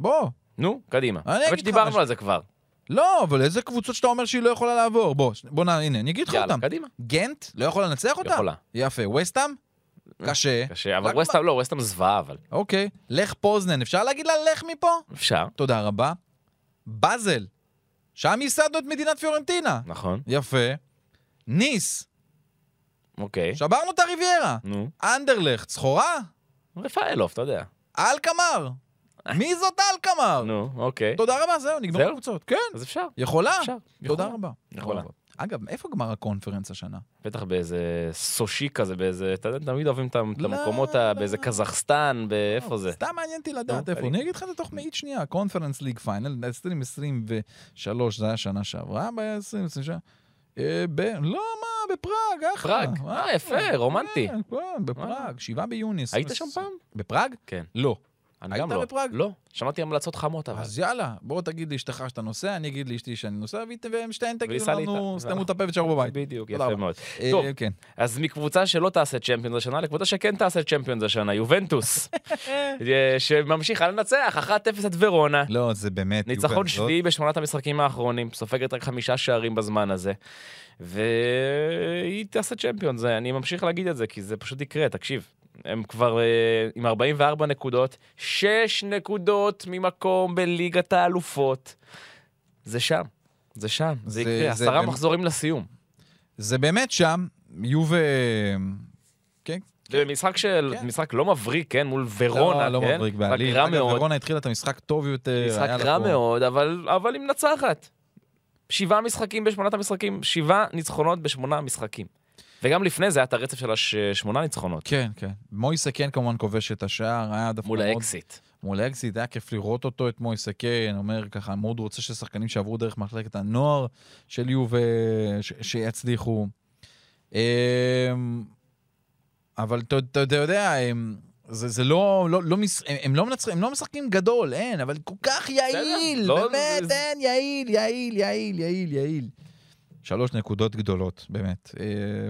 בוא. נו, קדימה. אני אגיד לך שדיברנו. על זה כבר. לא, אבל איזה קבוצות שאתה אומר שהיא לא יכולה לעבור? בוא, בוא נ... הנה, אני אגיד לך אותם. קדימה. גנט? לא יכולה לנצח אותה? יכולה. יפה. וסטאם? קשה. קשה, אבל רק ווסטהאם לא, ווסטהאם זוועה, אבל. אוקיי. לך פוזנן. אפשר להגיד לה לך מפה? אפשר, תודה רבה. באזל. שם ייסדנו את מדינת פיורנטינה. נכון. יפה. ניס. אוקיי. שברנו את הריביירה. נו. אנדרלכט, סחורה? רפאלוף, אתה יודע. אלקמר. [laughs] מי זאת אלקמר? נו, אוקיי. תודה רבה, זהו, נגמר? הקבוצות. כן, אז אפשר. יכולה. אפשר. תודה. רבה. יכולה. אגב, איפה גמר הקונפרנס השנה? בטח באיזה סושי כזה, באיזה, אתה יודע, תמיד אוהבים את לא, המקומות, לא. באיזה קזחסטן, באיפה זה? סתם מעניין אותי לדעת איפה. אני- אגיד לך את זה תוך מאית שנייה. Conference League final, 2023, זה היה שנה שעברה, ב-2023. אה, ב... לא, מה, בפראג, אחלה. פראג. אה, יפה, רומנטי. כן, כן, בפראג, שבעה ביוני. היית 20. שם פעם? בפראג? כן. לא. אני היית גם לא. בפראג? לא. שמעתי המלצות חמות אבל. אז יאללה, בוא תגיד לאשתך שאתה נוסע, אני אגיד לאשתי שאני נוסע, והם שתיהן תגידו לנו. סתמו את הפה ותשארו בבית. בדיוק, יפה. מאוד. אה, טוב, כן. אז מקבוצה שלא תעשה צ'מפיונס השנה לקבוצה שכן תעשה צ'מפיונס השנה, יובנטוס. [laughs] אה, שממשיכה לנצח, 1-0 את ורונה. לא, זה באמת... ניצחון שביעי בשמונת המשחקים האחרונים, סופגת רק חמישה שערים בזמן הזה. והיא תעשה צ'מפיון, זה, אני ממשיך להגיד את זה, כי זה פשוט יקרה, תקשיב. הם כבר אה, עם 44 נקודות, 6 נקודות ממקום בליגת האלופות. זה שם, זה שם, זה, זה- יקרה, זה עשרה באמת- מחזורים לסיום. זה באמת שם, יובה... כן, זה משחק של, כן. משחק לא מבריק, כן, מול ורונה, לא, כן? לא מבריק משחק בעליל. רע אגב, מאוד. ורונה התחילה את המשחק טוב יותר. משחק רע מאוד, אבל, אבל היא מנצחת. שבעה משחקים בשמונת המשחקים, שבעה ניצחונות בשמונה משחקים. וגם לפני זה היה את הרצף של השמונה ניצחונות. כן, כן. מויסה כן כמובן כובש את השער, היה דווקא מול מאוד... האקסיט. מול האקסיט, היה כיף לראות אותו, את מויסה כן, אומר ככה, מאוד רוצה ששחקנים שעברו דרך מחלקת הנוער של יובה, שיצליחו. אמ, אבל אתה יודע, הם- זה, זה לא, לא, לא, מש- הם, הם, לא מנצחים, הם לא משחקים גדול, אין, אבל כל כך יעיל, לא, באמת, זה- אין, יעיל, יעיל, יעיל, יעיל, יעיל. שלוש נקודות גדולות, באמת. אה,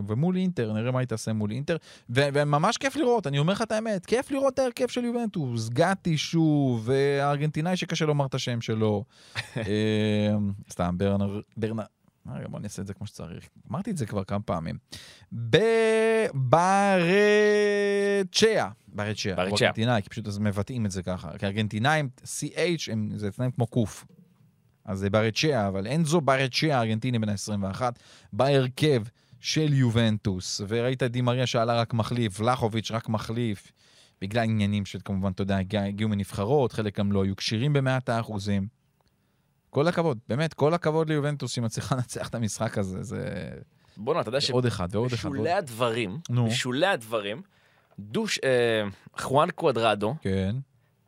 ומול אינטר, נראה מה היא תעשה מול אינטר. ו- וממש כיף לראות, אני אומר לך את האמת, כיף לראות את ההרכב של יובנטוס. גאטי שוב, והארגנטינאי שקשה לומר את השם שלו. [laughs] אה, סתם, ברנר... ברנר... רגע, בוא נעשה את זה כמו שצריך. אמרתי את זה כבר כמה פעמים. ברצ'יה. ברצ'יה. ברצ'יה. ארגנטינאי, כי פשוט אז מבטאים את זה ככה. כי ארגנטינאים, CH, הם- זה אצלם כמו קוף. אז זה ברצ'יה, אבל אנזו ברצ'יה, ארגנטיני בן ה-21, בהרכב של יובנטוס. וראית את דימריה שעלה רק מחליף, ולחוביץ' רק מחליף, בגלל עניינים שכמובן, אתה יודע, הגיע- הגיעו מנבחרות, חלק גם לא היו כשירים במאת האחוזים. כל הכבוד, באמת, כל הכבוד ליובנטוס שהיא מצליחה [laughs] לנצח את המשחק הזה, זה בואנה, אתה יודע עוד אחד ועוד אחד. שבשולי ועוד- הדברים, נו. בשולי הדברים, דוש, אה, חואן קוודרדו כן.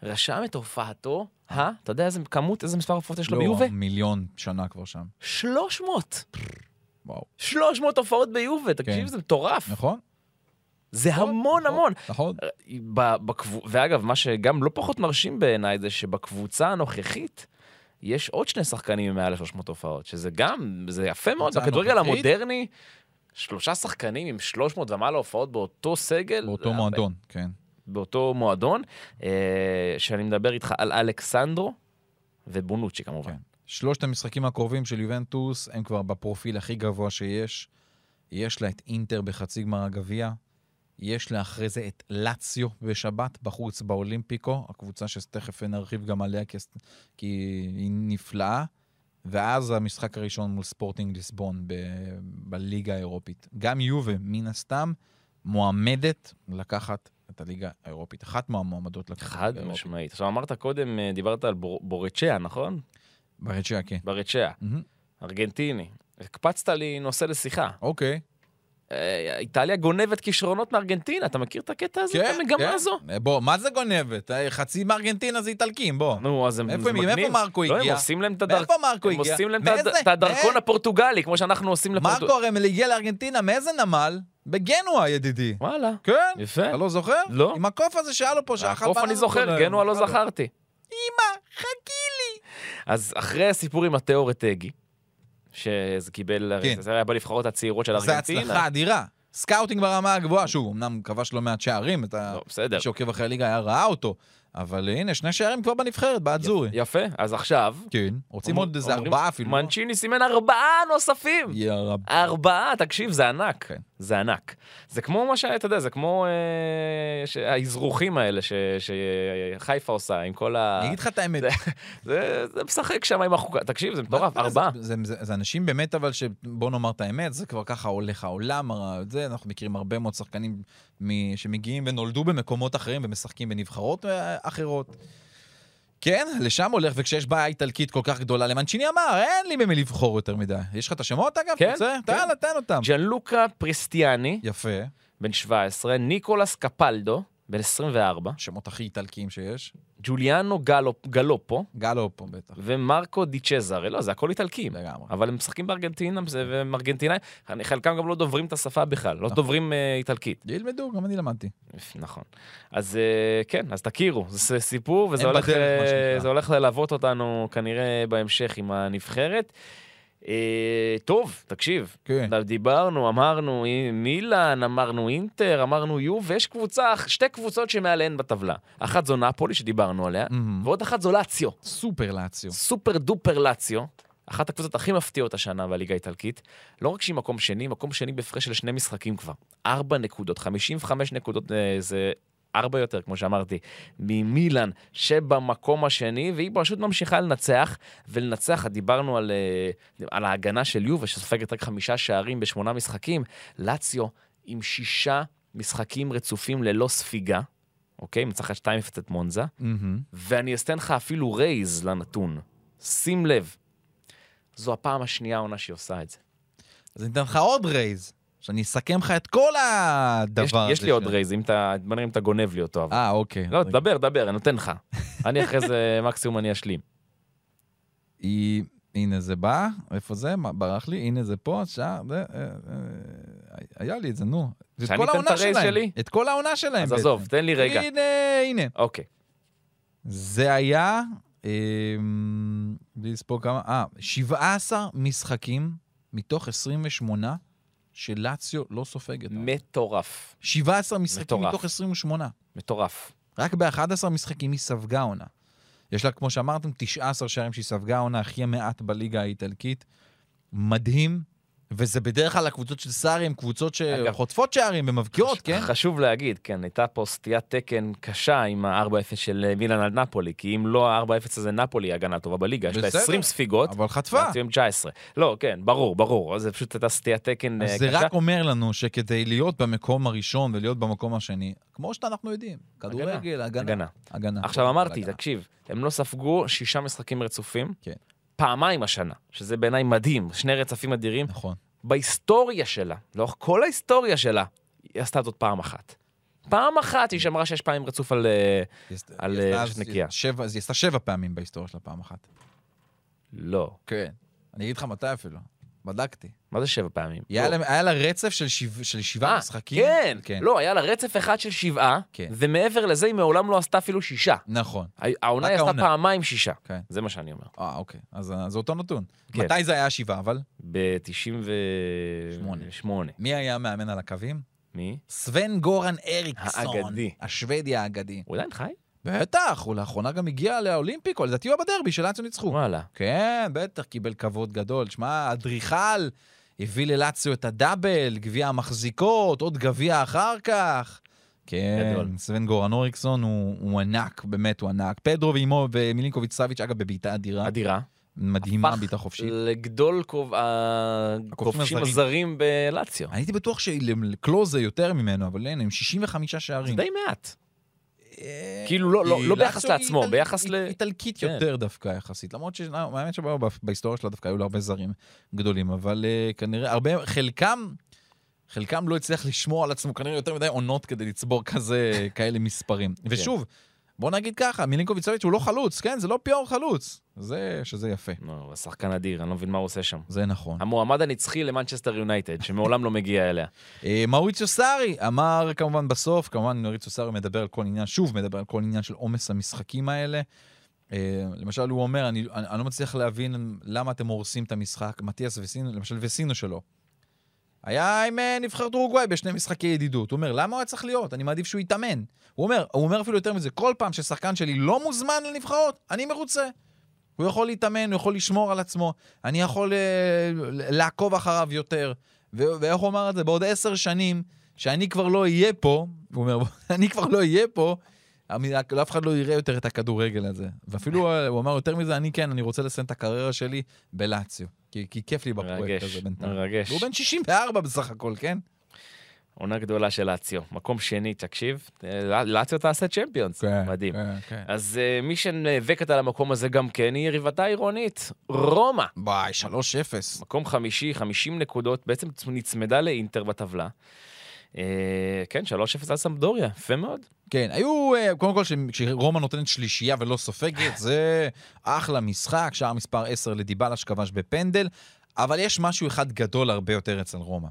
רשם את הופעתו, אה? אתה יודע איזה כמות, איזה מספר הופעות יש לו לא, ביובה? מיליון שנה כבר שם. 300. וואו. 300 הופעות ביובה, תקשיב, כן. זה מטורף. נכון? זה נכון, המון נכון, המון. נכון. בקבו... ואגב, מה שגם לא פחות מרשים בעיניי זה שבקבוצה הנוכחית יש עוד שני שחקנים עם מעל ל-300 הופעות, שזה גם, זה יפה מאוד. בכדורגל? המודרני, שלושה שחקנים עם 300 ומעלה הופעות באותו סגל. באותו מועדון, כן. באותו מועדון, אה, שאני מדבר איתך על אלכסנדרו ובונוצ'י כמובן. כן. שלושת המשחקים הקרובים של יובנטוס הם כבר בפרופיל הכי גבוה שיש. יש לה את אינטר בחצי גמר הגביע, יש לה אחרי זה את לאציו בשבת בחוץ באולימפיקו, הקבוצה שתכף נרחיב גם עליה כי, כי היא נפלאה, ואז המשחק הראשון מול ספורטינג ליסבון ב, בליגה האירופית. גם יובה, מן הסתם, מועמדת לקחת את הליגה האירופית. אחת מהמועמדות לקחת חד. משמעית. עכשיו אמרת קודם, אה, דיברת על בור- בורצ'יה, נכון? ברצ'יה, כן. ברצ'יה, מהמם. ארגנטיני. הקפצת לי נושא לשיחה. אוקיי. אה, איטליה גונבת כישרונות מארגנטינה, אתה מכיר את הקטע הזה? כן, את המגמה כן. הזו? בוא, מה זה גונבת? אה, חצי מארגנטינה זה איטלקים, בוא. נו, אז הם... איפה זה הם- מגניב. מאיפה מרקו לא, הגיע? הם עושים להם את הדרכון. מאיפה מרקו הם הגיע? עושים להם את הדרכון הפורטוגלי, כמו שאנחנו עושים לפורטוגל. מרקו הרי הגיע לארגנטינה, מאיזה נמל? בגנואה, ידידי. וואלה. כן? יפה. אתה לא זוכר? לא. עם הקוף הזה שהיה לו פה, שאכל הקוף אני זוכר, גנואה לא. זכרתי. אמא, חכי לי. אז אחרי הסיפור עם מתיאו רטגי, שזה קיבל, כן. זה היה בנבחרות הצעירות של ארגנטינה. הצלחה אדירה. scouting ברמה הגבוהה, שוב, אמנם כבש לא מעט שערים, אתה... לא, בסדר. שעוקב אחרי הליגה היה ראה אותו, אבל הנה, שני שערים כבר בנבחרת, באדזורי. יפה, אז עכשיו... כן, רוצים עוד איזה ארבעה אפילו. לא? מנצ'יני סימן ארבעה נוספים! יא רב. ארבעה, תקשיב, זה ענק. כן. זה ענק. זה כמו מה שאתה יודע, זה כמו אה, האזרוחים האלה ש- שחיפה עושה עם כל ה... אני אגיד לך את האמת, זה זה משחק שם עם החוקה. תקשיב, זה מטורף, ארבעה. זה, זה, זה, זה אנשים באמת, אבל שבוא נאמר את האמת, זה כבר ככה הולך העולם, זה, אנחנו מכירים הרבה מאוד שחקנים מ, שמגיעים ונולדו במקומות אחרים ומשחקים בנבחרות אה, אחרות. כן, לשם הולך, וכשיש בעיה איטלקית כל כך גדולה, למנצ'יני אמר, אין לי במי לבחור יותר מדי. יש לך את השמות אגב? כן, רוצה? כן. תן, תן אותם. ג'אנלוקה פרסטיאני, יפה. בן 17, ניקולס קפלדו, בן 24, שמות הכי איטלקיים שיש. ג'וליאנו גלו, גלופו גלו פה בטח. ומרקו די צ'זארה. לא, זה הכל איטלקים. לגמרי. אבל הם משחקים בארגנטינה, והם ארגנטינאים, חלקם גם לא דוברים את השפה בכלל, לא נכון. דוברים אה, איטלקית. ילמדו, גם אני למדתי. נכון. אז אה, כן, אז תכירו, זה סיפור, וזה הולך, בדרך, אה, הולך ללוות אותנו כנראה בהמשך עם הנבחרת. אה, טוב, תקשיב, כן. דיברנו, אמרנו אי- מילאן, אמרנו אינטר, אמרנו יו, ויש קבוצה, שתי קבוצות שמעליהן בטבלה. אחת זו נפולי, שדיברנו עליה, מהמם. ועוד אחת זו לאציו. סופר לאציו. סופר דופר לאציו, אחת הקבוצות הכי מפתיעות השנה בליגה האיטלקית. לא רק שהיא מקום שני, מקום שני בהפרש של שני משחקים כבר. ארבע נקודות, 55 נקודות אה, זה ארבע יותר, כמו שאמרתי, ממילאן שבמקום השני, והיא פשוט ממשיכה לנצח, ולנצח, דיברנו על, אה, על ההגנה של יובה, שסופגת רק חמישה שערים בשמונה משחקים. לאציו עם שישה משחקים רצופים ללא ספיגה, אוקיי? מנצחת 2-0 את מונזה. מהמם. ואני אתן לך אפילו raise לנתון. שים לב, זו הפעם השנייה העונה שהיא עושה את זה. אז אני אתן לך עוד raise, שאני אסכם לך את כל הדבר יש, הזה. יש לי עוד ש- raise, אם אתה, בוא נראה אם אתה גונב לי אותו. אה, אוקיי. לא, רגע. דבר, דבר, אני נותן לך. [laughs] אני אחרי זה, מקסימום אני אשלים. היא... הנה זה בא, איפה זה? ברח לי, הנה זה פה, שעה, זה... אה, אה, היה לי את זה, נו. את כל העונה שלהם. שלי? את כל העונה שלהם אז. עזוב, תן לי רגע. הנה, הנה. אוקיי. זה היה, אמ, בלי לספור כמה, אה, 17 משחקים מתוך 28 שלאציו לא סופגת. מטורף. 17 משחקים מטורף. מתוך 28. מטורף. רק ב-11 משחקים היא ספגה עונה. יש לה, כמו שאמרתם, 19 שערים שהיא ספגה עונה, הכי מעט בליגה האיטלקית. מדהים, וזה בדרך כלל הקבוצות של סארי הן קבוצות שחוטפות שערים ומבקיעות, כן? חשוב להגיד, כן, הייתה פה סטיית תקן קשה עם ה-4-0 של אה, מילאן על נפולי, כי אם לא ה-4-0 הזה נפולי היא הגנה טובה בליגה, יש לה בסדר, 20 ספיגות, אבל חטפה. לאציו עם 19. לא, כן, ברור, ברור, זה פשוט הייתה סטיית תקן אה, אז קשה. זה רק אומר לנו שכדי להיות במקום הראשון ולהיות במקום השני, כמו שאנחנו יודעים, כדורגל, הגנה. הגנה. הגנה. עכשיו אמרתי, הגנה. תקשיב, הם לא ספגו שישה משחקים רצופים, כן. פעמיים השנה, שזה בעיניי מדהים, שני רצפים אדירים. נכון. בהיסטוריה שלה, לאורך כל ההיסטוריה שלה, היא עשתה זאת פעם אחת. פעם אחת היא שמרה שש פעמים רצוף על... אה, על, היא עשתה אה, רשת נקייה. שבע- אז היא עשתה שבע פעמים בהיסטוריה שלה פעם אחת. לא. כן. אני אגיד לך מתי אפילו. בדקתי. מה זה שבע פעמים? היה לא. לה- היה לה רצף של שבע- של שבעה אה, משחקים. כן, כן. לא, היה לה רצף אחד של שבעה, כן. ומעבר לזה היא מעולם לא עעשתה אפילו שישה. נכון. העונה היא עשתה. פעמיים שישה. כן. זה מה שאני אומר. אה, אוקיי. אז אה, זה אותו נתון. כן. מתי זה היה שבעה, אבל? ב-98. מי היה המאמן על הקווים? מי? סוון גורן אריקסון. האגדי. השוודי האגדי. הוא עדיין חי? בטח, הוא לאחרונה גם הגיע לאולימפיקו, לדעתי הוא בדרבי של לאציו ניצחו. וואלה. כן, בטח, קיבל כבוד גדול. שמע, אדריכל הביא ללאציו את הדאבל, גביע המחזיקות, עוד גביע אחר כך. כן, גדול. סוון גורן אוריקסון הוא, הוא ענק, באמת הוא ענק. פדרו ואימו ומילינקוביץ' סאביץ', אגב, בבעיטה אדירה. אדירה. מדהימה, הפך בעיטה חופשית. לגדול כוב- הכובשים הזרים. אני הייתי בטוח שלקלוזה יותר ממנו, אבל אין, עם 65 זה שערים. די מעט. אה, כאילו, לא- לא- לא ביחס לעצמו, איטל- ביחס ל- איטלקית כן. יותר דווקא יחסית. למרות שהאמת שבהיסטוריה שלה דווקא היו לה הרבה זרים גדולים, אבל אה, כנראה, הרבה, חלקם, חלקם לא הצליח לשמור על עצמו, כנראה יותר מדי עונות כדי לצבור כזה, [laughs] כאלה מספרים. כן. ושוב, בוא נגיד ככה, מילינקוביץ' סוביץ' הוא לא חלוץ, כן? זה לא פיור חלוץ. זה, שזה יפה. לא, הוא שחקן אדיר, אני לא מבין מה הוא עושה שם. זה נכון. המועמד הנצחי למנצ'סטר יונייטד, שמעולם לא מגיע אליה. [laughs] אה, מאוריציו סארי אמר כמובן בסוף, כמובן מאוריציו סארי מדבר על כל עניין, שוב מדבר על כל עניין של עומס המשחקים האלה. אה, למשל, הוא אומר, אני, אני, אני לא מצליח להבין למה אתם הורסים את המשחק. מתיאס וסינו, למשל וסינו שלו. היה עם אה, נבחרת אורוגוואי בשני משחקי ידידות. הוא אומר, למה הוא היה צריך להיות? אני מעדיף שהוא יתאמן. הוא אומר, הוא אומר אפילו יותר מזה, כל פעם ששחקן שלי לא מוזמן לנבחרות, אני מרוצה. הוא יכול להתאמן, הוא יכול לשמור על עצמו, אני יכול אה, לעקוב אחריו יותר. ו- ואיך הוא אמר את זה? בעוד עשר שנים, שאני כבר לא אהיה פה, הוא אומר, [laughs] אני כבר לא אהיה פה, אף אחד לא יראה יותר את הכדורגל הזה. ואפילו אה, הוא אמר יותר מזה, אני כן, אני רוצה לסיים את הקריירה שלי בלאציו. כי, כי כיף לי בפרויקט מרגש, הזה בינתיים. מרגש. והוא בן 64 בסך הכל, כן? עונה גדולה של לאציו. מקום שני, תקשיב, אה, לאציו תעשה צ'מפיונס. מדהים. כן, כן. אז אה, מי שנאבקת על המקום הזה גם כן היא יריבתה העירונית, רומא. ביי, 3-0. מקום חמישי, 50 נקודות, בעצם נצמדה לאינטר בטבלה. אה, כן, 3-0 על סמפדוריה, יפה מאוד. כן, היו, קודם כל, כשרומא נותנת שלישייה ולא סופגת, זה אחלה משחק, שער מספר 10 לדיבלה שכבש בפנדל, אבל יש משהו אחד גדול הרבה יותר אצל רומא.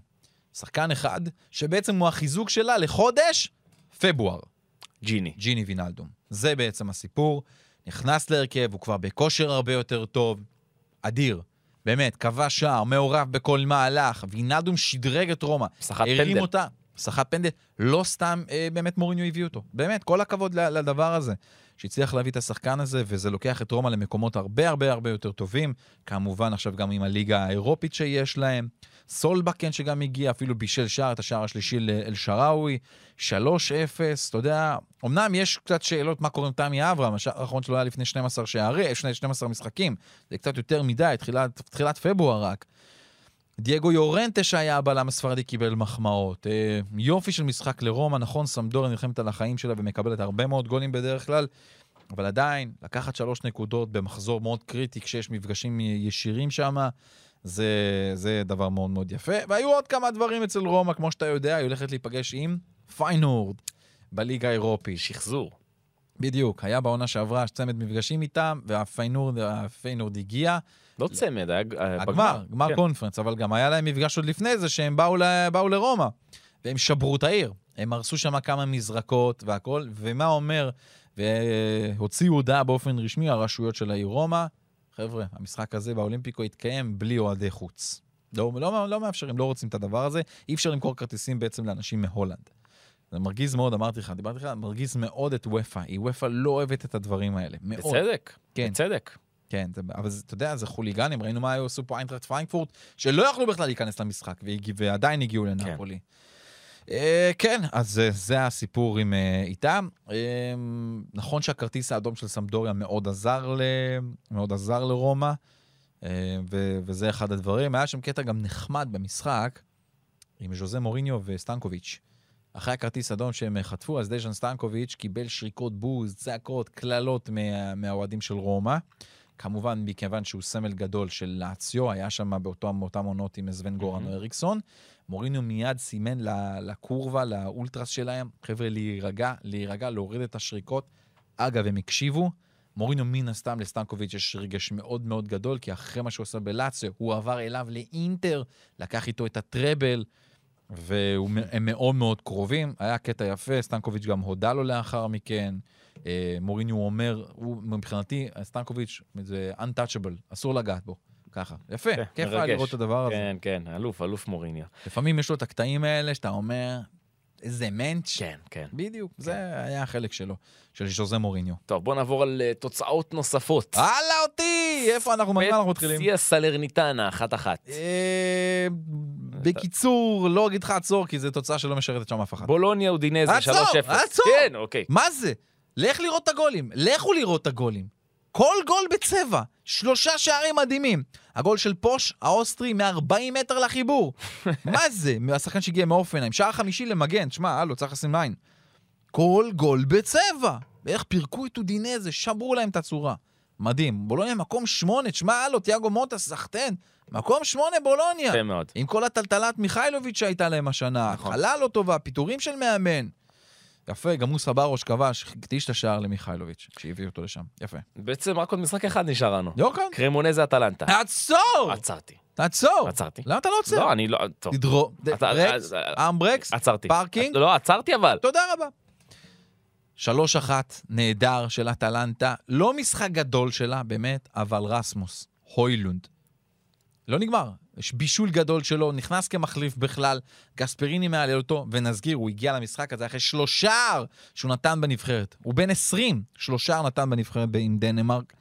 שחקן אחד, שבעצם הוא החיזוק שלה לחודש פברואר. ג'יני. ג'יני וינלדום. זה בעצם הסיפור. נכנס להרכב, הוא כבר בכושר הרבה יותר טוב. אדיר. באמת, כבש שער, מעורב בכל מהלך. וינלדום שדרג את רומא. סחט הרים פנדל. אותה. סחט פנדל. לא סתם אה, באמת מוריניו הביא אותו. באמת, כל הכבוד לדבר הזה. שהצליח להביא את השחקן הזה, וזה לוקח את רומא למקומות הרבה הרבה הרבה יותר טובים. כמובן, עכשיו גם עם הליגה האירופית שיש להם. סולבקן שגם הגיע, אפילו בישל שער, את השער השלישי לאל-שראוי. 3-0, אתה יודע, אמנם יש קצת שאלות מה קורה עם תמי אברהם, השער האחרון שלו היה לפני 12 שערי, 12 משחקים, זה קצת יותר מדי, תחילת, תחילת פברואר רק. דייגו יורנטה שהיה הבלם הספרדי קיבל מחמאות. אה, יופי של משחק לרומא, נכון, סמדוריה נלחמת על החיים שלה ומקבלת הרבה מאוד גולים בדרך כלל, אבל עדיין, לקחת שלוש נקודות במחזור מאוד קריטי כשיש מפגשים ישירים שם, זה, זה דבר מאוד מאוד יפה. והיו עוד כמה דברים אצל רומא, כמו שאתה יודע, היא הולכת להיפגש עם פיינורד בליגה האירופית. שחזור. בדיוק, היה בעונה שעברה צמד מפגשים איתם, והפיינורד הפיינורד הגיע. לא צמד, היה אה, הגמר, גמר כן. Conference, אבל גם היה להם מפגש עוד לפני זה שהם באו, ל- באו לרומא, והם שברו את העיר. הם הרסו שם כמה מזרקות והכל, ומה אומר, והוציאו הודעה באופן רשמי, הרשויות של העיר רומא, חבר'ה, המשחק הזה באולימפיקו יתקיים בלי אוהדי חוץ. לא, לא, לא מאפשרים, לא רוצים את הדבר הזה, אי אפשר למכור כרטיסים בעצם לאנשים מהולנד. זה מרגיז מאוד, אמרתי לך, דיברתי לך, מרגיז מאוד את וופא. היא וופא לא אוהבת את הדברים האלה. מאוד. בצדק, כן. בצדק. כן, זה, אבל זה, אתה יודע, זה חוליגנים, ראינו מה היו עשו פה איינטרקט פרנקפורט, שלא יכלו בכלל להיכנס למשחק, ועדיין הגיעו לנפולי. כן, כן אז אה, זה הסיפור עם, אה, איתם. אה, נכון שהכרטיס האדום של סמדוריה מאוד עזר, ל, מאוד עזר לרומא, אה, ו, וזה אחד הדברים. היה שם קטע גם נחמד במשחק, עם ז'וזה מוריניו וסטנקוביץ'. אחרי הכרטיס אדום שהם חטפו, אז דז'אן סטנקוביץ' קיבל שריקות בוז, צעקות, קללות מה, מהאוהדים של רומא. כמובן, מכיוון שהוא סמל גדול של לאציו, היה שם באותם עונות עם סבן גורן או אריקסון. מוריניו מיד סימן לקורבה, לאולטרס שלהם, חבר'ה, להירגע, להירגע, להוריד את השריקות. אגב, הם הקשיבו. מוריניו מן הסתם לסטנקוביץ' יש רגש מאוד מאוד גדול, כי אחרי מה שהוא עשה בלאציו, הוא עבר אליו לאינטר, לקח איתו את הטראבל, והם מאוד מאוד קרובים. היה קטע יפה, סטנקוביץ' גם הודה לו לאחר מכן. אה, מוריניו אומר, הוא מבחינתי, סטנקוביץ' זה untouchable, אסור לגעת בו. ככה. יפה, כן, כיף היה. לראות את הדבר הזה. כן, כן, אלוף, אלוף מוריניו. לפעמים יש לו את הקטעים האלה שאתה אומר, איזה מענץ'. כן, כן. בדיוק, זה היה החלק שלו, של ז'וזה מוריניו. טוב, בוא נעבור על אה, תוצאות נוספות. הלאה אותי! איפה אנחנו, מה אנחנו מתחילים? ספציה סלרניטנה, אחת-אחת. אה, בקיצור, לא אגיד לך עצור, כי זו תוצאה שלא משרתת שם אף אחד. בולוניה אודינזה, 3-0. עצור, עצור! כן, אוקיי. מה זה? לך לראות את הגולים. לכו לראות את הגולים. כל גול בצבע. שלושה שערים מדהימים. הגול של פוש, האוסטרי, מ-40 מטר לחיבור. [laughs] מה זה? השחקן שהגיע מאופנהיים. שער חמישי למגן. שמע, הלו, צריך לשים עין. כל גול בצבע. ואיך פירקו את אודינזה, שברו להם את הצורה. מדהים. בולוניה מקום שמונה. תשמע, הלו, תיאגו מוטה, סחטיין. מקום שמונה בולוניה. יפה מאוד. עם כל הטלטלת מיכאילוביץ' שהייתה להם השנה, נכון. חלה לא טובה, פיטורים של מאמן. יפה, גם מוסא ברוש כבש, הקדיש את השער למיכאילוביץ', כשהביא אותו לשם. יפה. בעצם רק עוד משחק אחד נשאר לנו. יוקן, קרמונזה אטלנטה. עצור! עצרתי. עצור! עצרתי. למה אתה לא עוצר? לא, אני לא... טוב. תדרו, אתה- ברקס, אה, אמברקס, עצרתי. parking, לא, עצרתי אבל. תודה רבה. שלוש אחת, נהדר של אטלנטה, לא משחק גדול שלה, באמת, אבל רסמוס, הוילונד. לא נגמר, יש בישול גדול שלו, נכנס כמחליף בכלל, גספריני מעלה אותו, ונזכיר, הוא הגיע למשחק הזה אחרי שלושה שהוא נתן בנבחרת. הוא בן 20, שלושה נתן בנבחרת עם דנמרק.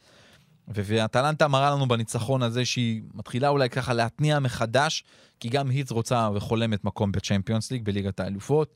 ואטלנטה מראה לנו בניצחון הזה שהיא מתחילה אולי ככה להתניע מחדש, כי גם היץ רוצה וחולמת מקום בצ'מפיונס ליג, בליגת האלופות.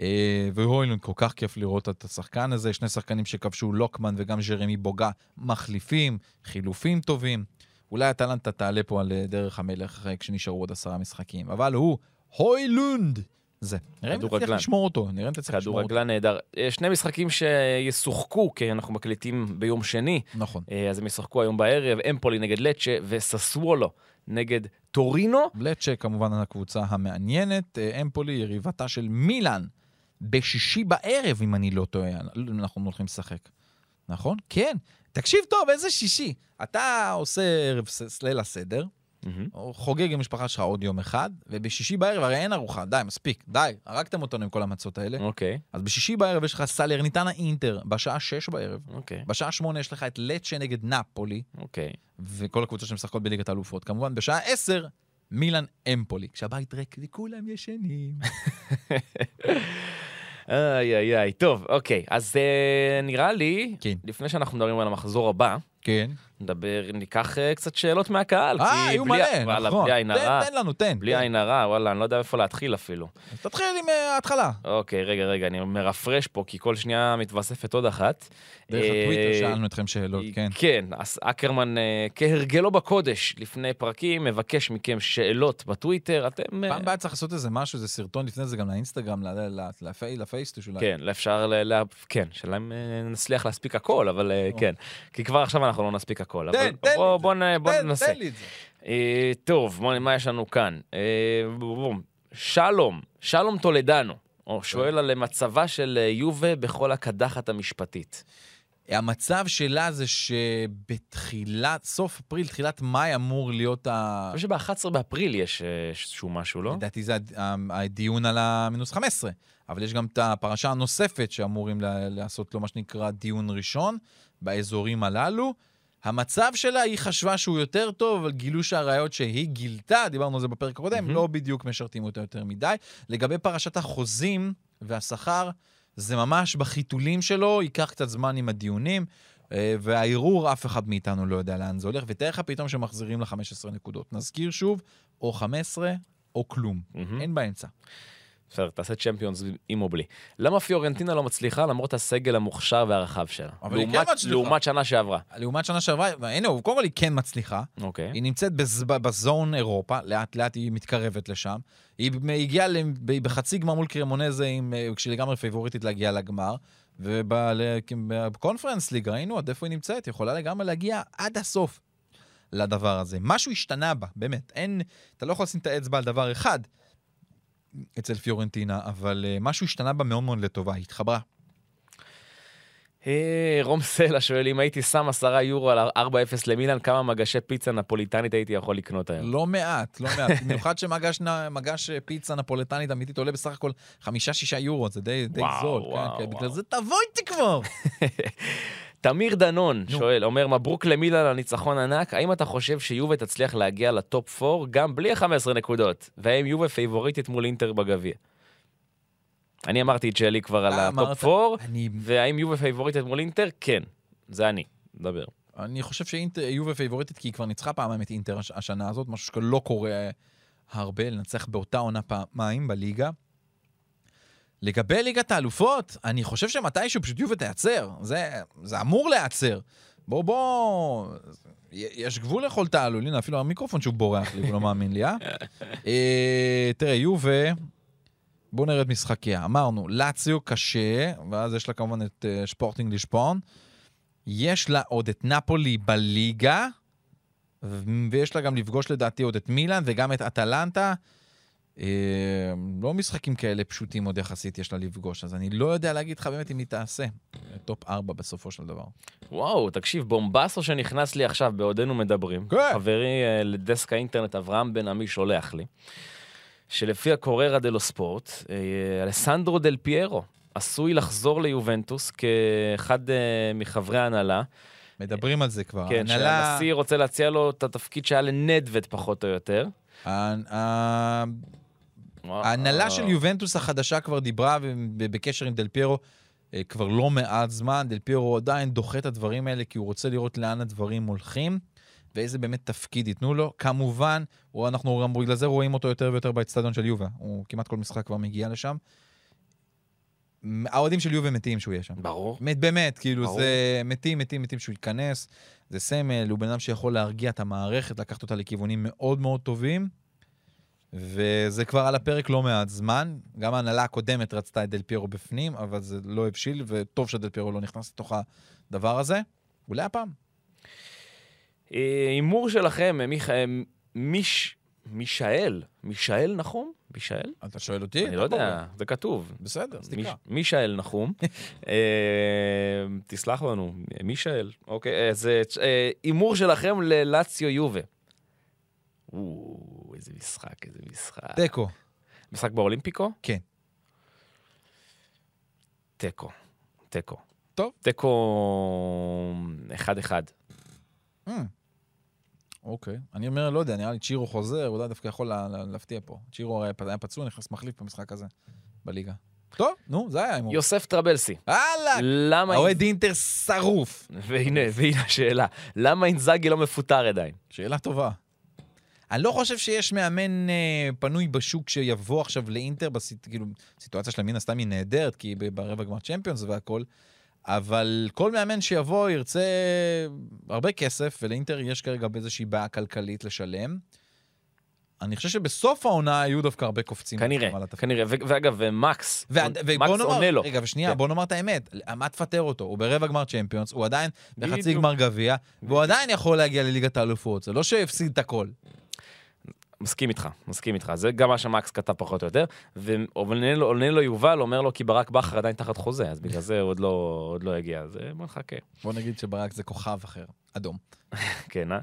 אה, והוילון, כל כך כיף לראות את השחקן הזה, שני שחקנים שכבשו, לוקמן וגם ג'רמי בוגה, מחליפים, חילופים טובים. אולי אטלנטה תעלה פה על אה, דרך המלך אה, כשנשארו עוד עשרה משחקים, אבל הוא הוילונד, זה. נראה אם. תצליח לשמור אותו, נראה אם תצליח לשמור אותו. כדורגלן נהדר. אה, שני משחקים שישוחקו, כי אנחנו מקליטים ביום שני, נכון. אז הם ישחקו היום בערב, אמפולי נגד לצ'ה וססוולו נגד טורינו. לצ'ה כמובן הקבוצה המעניינת, אמפולי יריבתה של מילאן בשישי בערב, אם אני לא טועה, אנחנו הולכים לשחק. נכון? כן. תקשיב טוב, איזה שישי. אתה עושה ערב ס- ליל הסדר. או חוגג עם המשפחה שלך עוד יום אחד, ובשישי בערב הרי אין ארוחה, די, מספיק, די, הרגתם אותנו עם כל המצות האלה. אוקיי, אז בשישי בערב יש לך סלרניטנה אינטר, בשעה שש בערב. אוקיי, בשעה שמונה יש לך את לצ'ה נגד נפולי, אוקיי. וכל הקבוצות שמשחקות בליגת האלופות. כמובן, בשעה עשר, מילאן אמפולי. כשהבית ריק וכולם ישנים. [laughs] איי איי איי, טוב, אוקיי, אז אה, נראה לי, כן. לפני שאנחנו מדברים על המחזור הבא, כן. נדבר, ניקח אה, קצת שאלות מהקהל. אה, היו מלא, וואלה, נכון. בלי עין הרע, תן, לנו, תן. בלי. עין הרע, וואלה, אני לא יודע איפה להתחיל אפילו. אז תתחיל עם אה, ההתחלה. אוקיי, רגע, רגע, אני מרפרש פה, כי כל שנייה מתווספת עוד אחת. דרך אה, הטוויטר שאלנו אתכם שאלות, כן. כן, אז אקרמן, כהרגלו בקודש, לפני פרקים, מבקש מכם שאלות בטוויטר, אתם... פעם הבאה צריך לעשות איזה משהו, איזה סרטון לפני זה גם לאינסטגרם, לפייסטוש אולי. כן, אפשר. כן, שאלה אם נצליח להספיק הכל, אבל אה, כן. כי כבר עכשיו אנחנו לא נספיק הכל. תן, תן לי בוא. בוא, ננסה. תן לי את זה. אה, טוב, מה יש לנו כאן? אה. שלום, שלום טולדנו, שואל על מצבה של אה, יובה בכל הקדחת המשפטית. המצב שלה זה שבתחילת, סוף אפריל, תחילת מאי אמור להיות ה... אני חושב שב-11 באפריל יש איזשהו משהו, לא? לדעתי זה הדיון על המינוס 15, אבל יש גם את הפרשה הנוספת שאמורים לעשות לו מה שנקרא דיון ראשון באזורים הללו. המצב שלה, היא חשבה שהוא יותר טוב, אבל גילו שהראיות שהיא גילתה, דיברנו על זה בפרק הקודם, מהמם. לא בדיוק משרתים אותה יותר מדי. לגבי פרשת החוזים והשכר, זה ממש בחיתולים שלו, ייקח קצת זמן עם הדיונים, אה, והערעור, אף אחד מאיתנו לא יודע לאן זה הולך, ותאר לך פתאום שמחזירים לה 15 נקודות. נזכיר שוב, או 15 או כלום. מהמם. אין באמצע. בסדר, תעשה צ'מפיונס עם או בלי. למה פיורנטינה לא מצליחה למרות הסגל המוכשר והרחב שלה? אבל היא כן לעומת- מצליחה. לעומת שנה שעברה. לעומת שנה שעברה, הנה, קודם כל היא כן מצליחה. אוקיי. היא נמצאת בז- בזון אירופה, לאט לאט היא מתקרבת לשם. היא הגיעה בחצי גמר מול קרמונזה, עם- אה, כשהיא לגמרי פייבוריטית להגיע לגמר. ובקונפרנס ליג ראינו עד איפה היא נמצאת, היא יכולה לגמרי להגיע עד הסוף לדבר הזה. משהו השתנה בה, באמת. אין, אתה לא יכול לשים את האצבע על דבר אחד אצל פיורנטינה, אבל אה, משהו השתנה בה מאוד מאוד לטובה, היא התחברה. אה, רום סלע שואל אם הייתי שם עשרה יורו על 4-0 למילן, כמה מגשי פיצה נפוליטנית הייתי יכול לקנות היום? לא מעט, לא מעט. במיוחד שמגש אה, פיצה נפולטנית אמיתית עולה בסך הכל חמישה-שישה יורו, זה די, די וואו, זול. וואו, כן, כן, בגלל וואו. זה תבוא איתי כבר. [laughs] תמיר דנון נו. שואל, אומר מברוק למילן על ניצחון ענק, האם אתה חושב שיובה תצליח להגיע ל top 4 גם בלי ה-15 נקודות? והאם יובה פייבוריטית מול אינטר בגביע? אני אמרתי את שלי כבר על אה. ה top 4, אני, והאם יובה פייבוריטית מול אינטר? כן, זה אני, דבר. אני חושב שיובה פייבוריטית, כי היא כבר ניצחה פעמיים את אינטר הש- השנה הזאת, משהו שלא קורה הרבה, לנצח באותה עונה פעמיים בליגה. לגבי ליגת האלופות, אני חושב שמתישהו פשוט יובה תיעצר. זה, זה אמור להיעצר. בוא, בוא... יש גבול לכל תעלול, הנה, אפילו המיקרופון שהוא בורח לי, הוא לא מאמין לי, אה? [laughs] אה, תראה, יובה, בואו נראה את משחקיה. אמרנו, לאציו קשה, ואז יש לה כמובן את אה, שפורטינג לישפון. יש לה עוד את נפולי בליגה, ויש לה גם לפגוש לדעתי עוד את מילאן וגם את אטלנטה. אה, לא משחקים כאלה פשוטים עוד יחסית יש לה לפגוש, אז אני לא יודע להגיד לך באמת אם היא תעשה. top 4 בסופו של דבר. וואו, תקשיב, בומבסו שנכנס לי עכשיו בעודנו מדברים, כן. חברי אה, לדסק האינטרנט אברהם בן עמי שולח לי, שלפי הקוריירה דלו ספורט, אה, אלסנדרו דל פיירו עשוי לחזור ליובנטוס כאחד אה, מחברי ההנהלה. מדברים על זה כבר. כן, ההנהלה- שהנשיא רוצה להציע לו את התפקיד שהיה לנדווד פחות או יותר. ההנהלה של יובנטוס החדשה כבר דיברה בקשר עם דל פיירו אה, כבר לא מעט זמן. דל פיירו עדיין דוחה את הדברים האלה כי הוא רוצה לראות לאן הדברים הולכים ואיזה באמת תפקיד ייתנו לו. כמובן, הוא- אנחנו גם בגלל זה רואים אותו יותר ויותר באצטדיון של יובה. הוא כמעט כל משחק כבר מגיע לשם. האוהדים של יובה מתים שהוא יהיה שם. ברור. באמת, באמת, כאילו, ברור. זה מתים, מתים, מתים שהוא ייכנס. זה סמל, הוא בן אדם שיכול להרגיע את המערכת, לקחת אותה לכיוונים מאוד מאוד טובים. וזה כבר על הפרק לא מעט זמן. גם ההנהלה הקודמת רצתה את דל פיירו בפנים, אבל זה לא הבשיל, וטוב שדל פיירו לא נכנס לתוך הדבר הזה. אולי הפעם. אה, הימור שלכם, אה, אה, מיש... מישאל, מישאל נחום? מישאל? אתה שואל אותי? אני לא יודע, זה כתוב. בסדר, אז תקרא. מישאל נחום. [laughs] תסלח לנו, מישאל. אוקיי, אז אה, הימור שלכם ללציו יובה. איזה משחק, איזה משחק. תיקו. משחק באולימפיקו? כן. תיקו. תיקו. טוב. תיקו 1-1. Mm. אוקיי. אני אומר, לא יודע, נראה לי צ'ירו חוזר, אולי דווקא יכול לה- לה- להפתיע פה. צ'ירו הרי היה פצוע, נכנס מחליף במשחק הזה, בליגה. טוב, נו, זה היה ההימור. יוסף טרבלסי. הלאה! למה... האוהד אינטר שרוף. והנה, והנה השאלה. למה אינזאגי לא מפוטר עדיין? שאלה טובה. אני לא חושב שיש מאמן אה, פנוי בשוק שיבוא עכשיו לאינטר, בסיט, כאילו, הסיטואציה שלה מן הסתם היא נהדרת, כי היא ברבע גמר צ'מפיונס והכל, אבל כל מאמן שיבוא ירצה הרבה כסף, ולאינטר יש כרגע באיזושהי בעיה כלכלית לשלם. אני חושב שבסוף העונה היו דווקא הרבה קופצים. כנראה. כנראה. ואגב, ומקס, ו- מקס נאמר, עונה לו. רגע, ושנייה, כן. בוא נאמר את האמת, מה תפטר אותו? הוא ברבע גמר צ'מפיונס, הוא עדיין בחצי. גמר גביע, והוא עדיין יכול להגיע לליגת האלופות, זה לא שהפסיד את הכל. מסכים איתך, מסכים איתך. זה גם מה שמקס כתב פחות או יותר. ועונה לו, לו יובל, אומר לו כי ברק בכר עדיין תחת חוזה, אז בגלל זה עוד לא, עוד לא הגיע. אז אה, בוא נחכה. בוא נגיד שברק זה כוכב אחר, אדום. [laughs] כן, אה?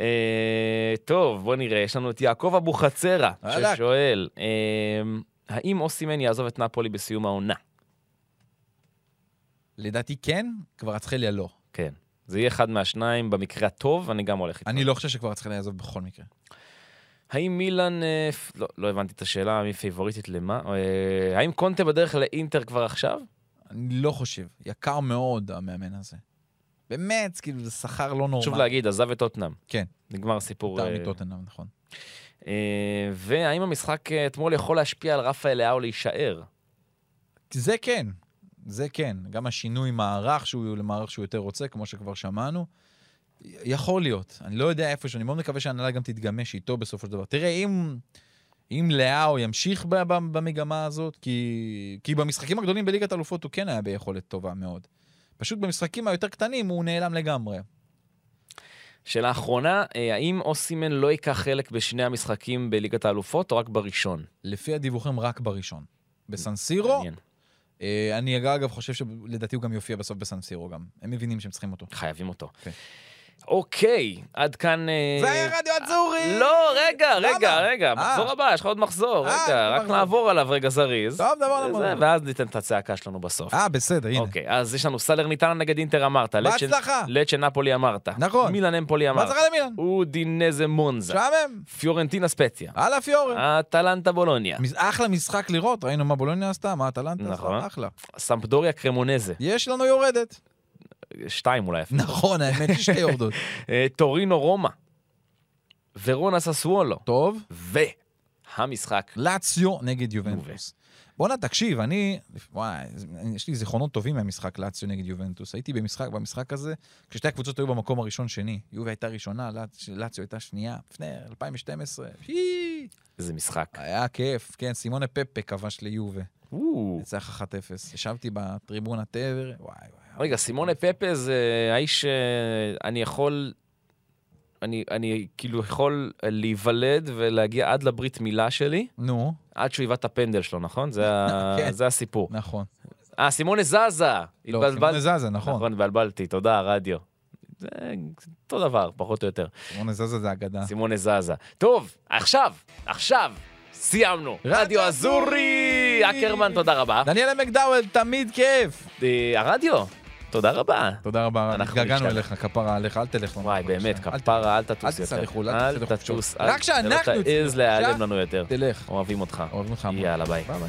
אה? טוב, בוא נראה, יש לנו את יעקב אבוחצירא. ששואל, אה, האם אוסימן יעזוב את נפולי בסיום העונה? לדעתי כן, כבר אצחליה לא. כן. זה יהיה אחד מהשניים במקרה הטוב, אני גם הולך איתו. אני לא חושב שכבר אצחליה יעזוב בכל מקרה. האם מילאן, אה, לא, לא הבנתי את השאלה, מי פייבוריטית למה? אה, האם קונטה בדרך לאינטר כבר עכשיו? אני לא חושב. יקר מאוד, המאמן הזה. באמת, כאילו, זה שכר לא נורמלי. חשוב להגיד, עזב את טוטנאם. כן. נגמר הסיפור. יותר אה, מטוטנאם, נכון. והאם המשחק אתמול יכול להשפיע על רפאל לאהו להישאר? זה כן, זה כן. גם השינוי מערך שהוא למערך שהוא יותר רוצה, כמו שכבר שמענו, יכול להיות. אני לא יודע איפה, אני מאוד מקווה שההנהלה גם תתגמש איתו בסופו של דבר. תראה, אם, אם לאהו ימשיך במגמה הזאת, כי, כי במשחקים הגדולים בליגת אלופות הוא כן היה ביכולת טובה מאוד. פשוט במשחקים היותר קטנים הוא נעלם לגמרי. שאלה אחרונה, אה, האם אוסימן לא ייקח חלק בשני המשחקים בליגת האלופות או רק בראשון? לפי הדיווחים, רק בראשון. בסנסירו, מעניין. אה, אני אגב חושב שלדעתי הוא גם יופיע בסוף בסנסירו גם. הם מבינים שהם צריכים אותו. חייבים אותו. כן. אוקיי, עד כאן... אה, זה היה רדיו אצורי! לא, רגע? רגע, רגע, אה. מחזור הבא, יש לך עוד מחזור, אה, רגע, רק. נעבור עליו רגע זריז. טוב, זה, למורה. ואז ניתן את הצעקה שלנו בסוף. אה, בסדר, הנה. אוקיי, אז יש לנו סלרניטנה נגד אינטר אמרת, בהצלחה. לצ'ה נפולי אמרת, נכון. מילאן אמפולי אמרת, בהצלחה למילן. אודינזה מונזה, משעמם. פיורנטינה ספציה, הלאה פיורה. אטלנטה בולוניה, אחלה משחק לראות, ראינו מה בולוניה עשתה, מה אטלנטה נכון. עשתה, אחלה. סמפדוריה קרמונזה, יש לנו יורדת. שתיים אולי אפילו, נכון, האמת ששתי יורדות. [laughs] אה, טורינו רומא, ורונה ססוולו, טוב, והמשחק, לאציו נגד יובנטוס. בואנה, תקשיב, אני, וואי, יש לי זיכרונות טובים מהמשחק לאציו נגד יובנטוס. הייתי במשחק, במשחק הזה, כששתי הקבוצות היו במקום הראשון-שני. יובי הייתה ראשונה, לאצ- לאציו הייתה שנייה, לפני 2012. שי, איזה משחק. היה כיף, כן, סימונה פפה כבש ליובה. ניצח 1-0. ישבתי בטריבונה תבר, וואי וואי. רגע, סימונה פפה זה האיש שאני יכול, אני, אני כאילו יכול להיוולד ולהגיע עד לברית מילה שלי, נו, עד שהוא היווה את הפנדל שלו, נכון? זה. [laughs] כן. זה הסיפור. נכון. אה, סימונה זזה! לא, סימונה זזה, נכון. נכון, התבלבלתי, תודה, רדיו. זה אותו דבר, פחות או יותר. סימונה זזה זה אגדה. סימונה זזה. טוב, עכשיו, עכשיו, סיימנו. רדיו אזורי! אקרמן, תודה רבה. דניאל מקדאוול, תמיד כיף. אה, הרדיו, תודה רבה. תודה רבה, אנחנו התגעגענו. אליך, כפרה עליך, אל תלך לנו. וואי, באמת, אל כפרה, אל תטוס אל יותר. תיסע לחו"ל, אל אל תצא לחופשות. תטוס. רק אל- שאנחנו שלא תעז להיעלם לנו יותר. תלך. אוהבים אותך. אוהבים אותך. יאללה, ביי. ביי ביי.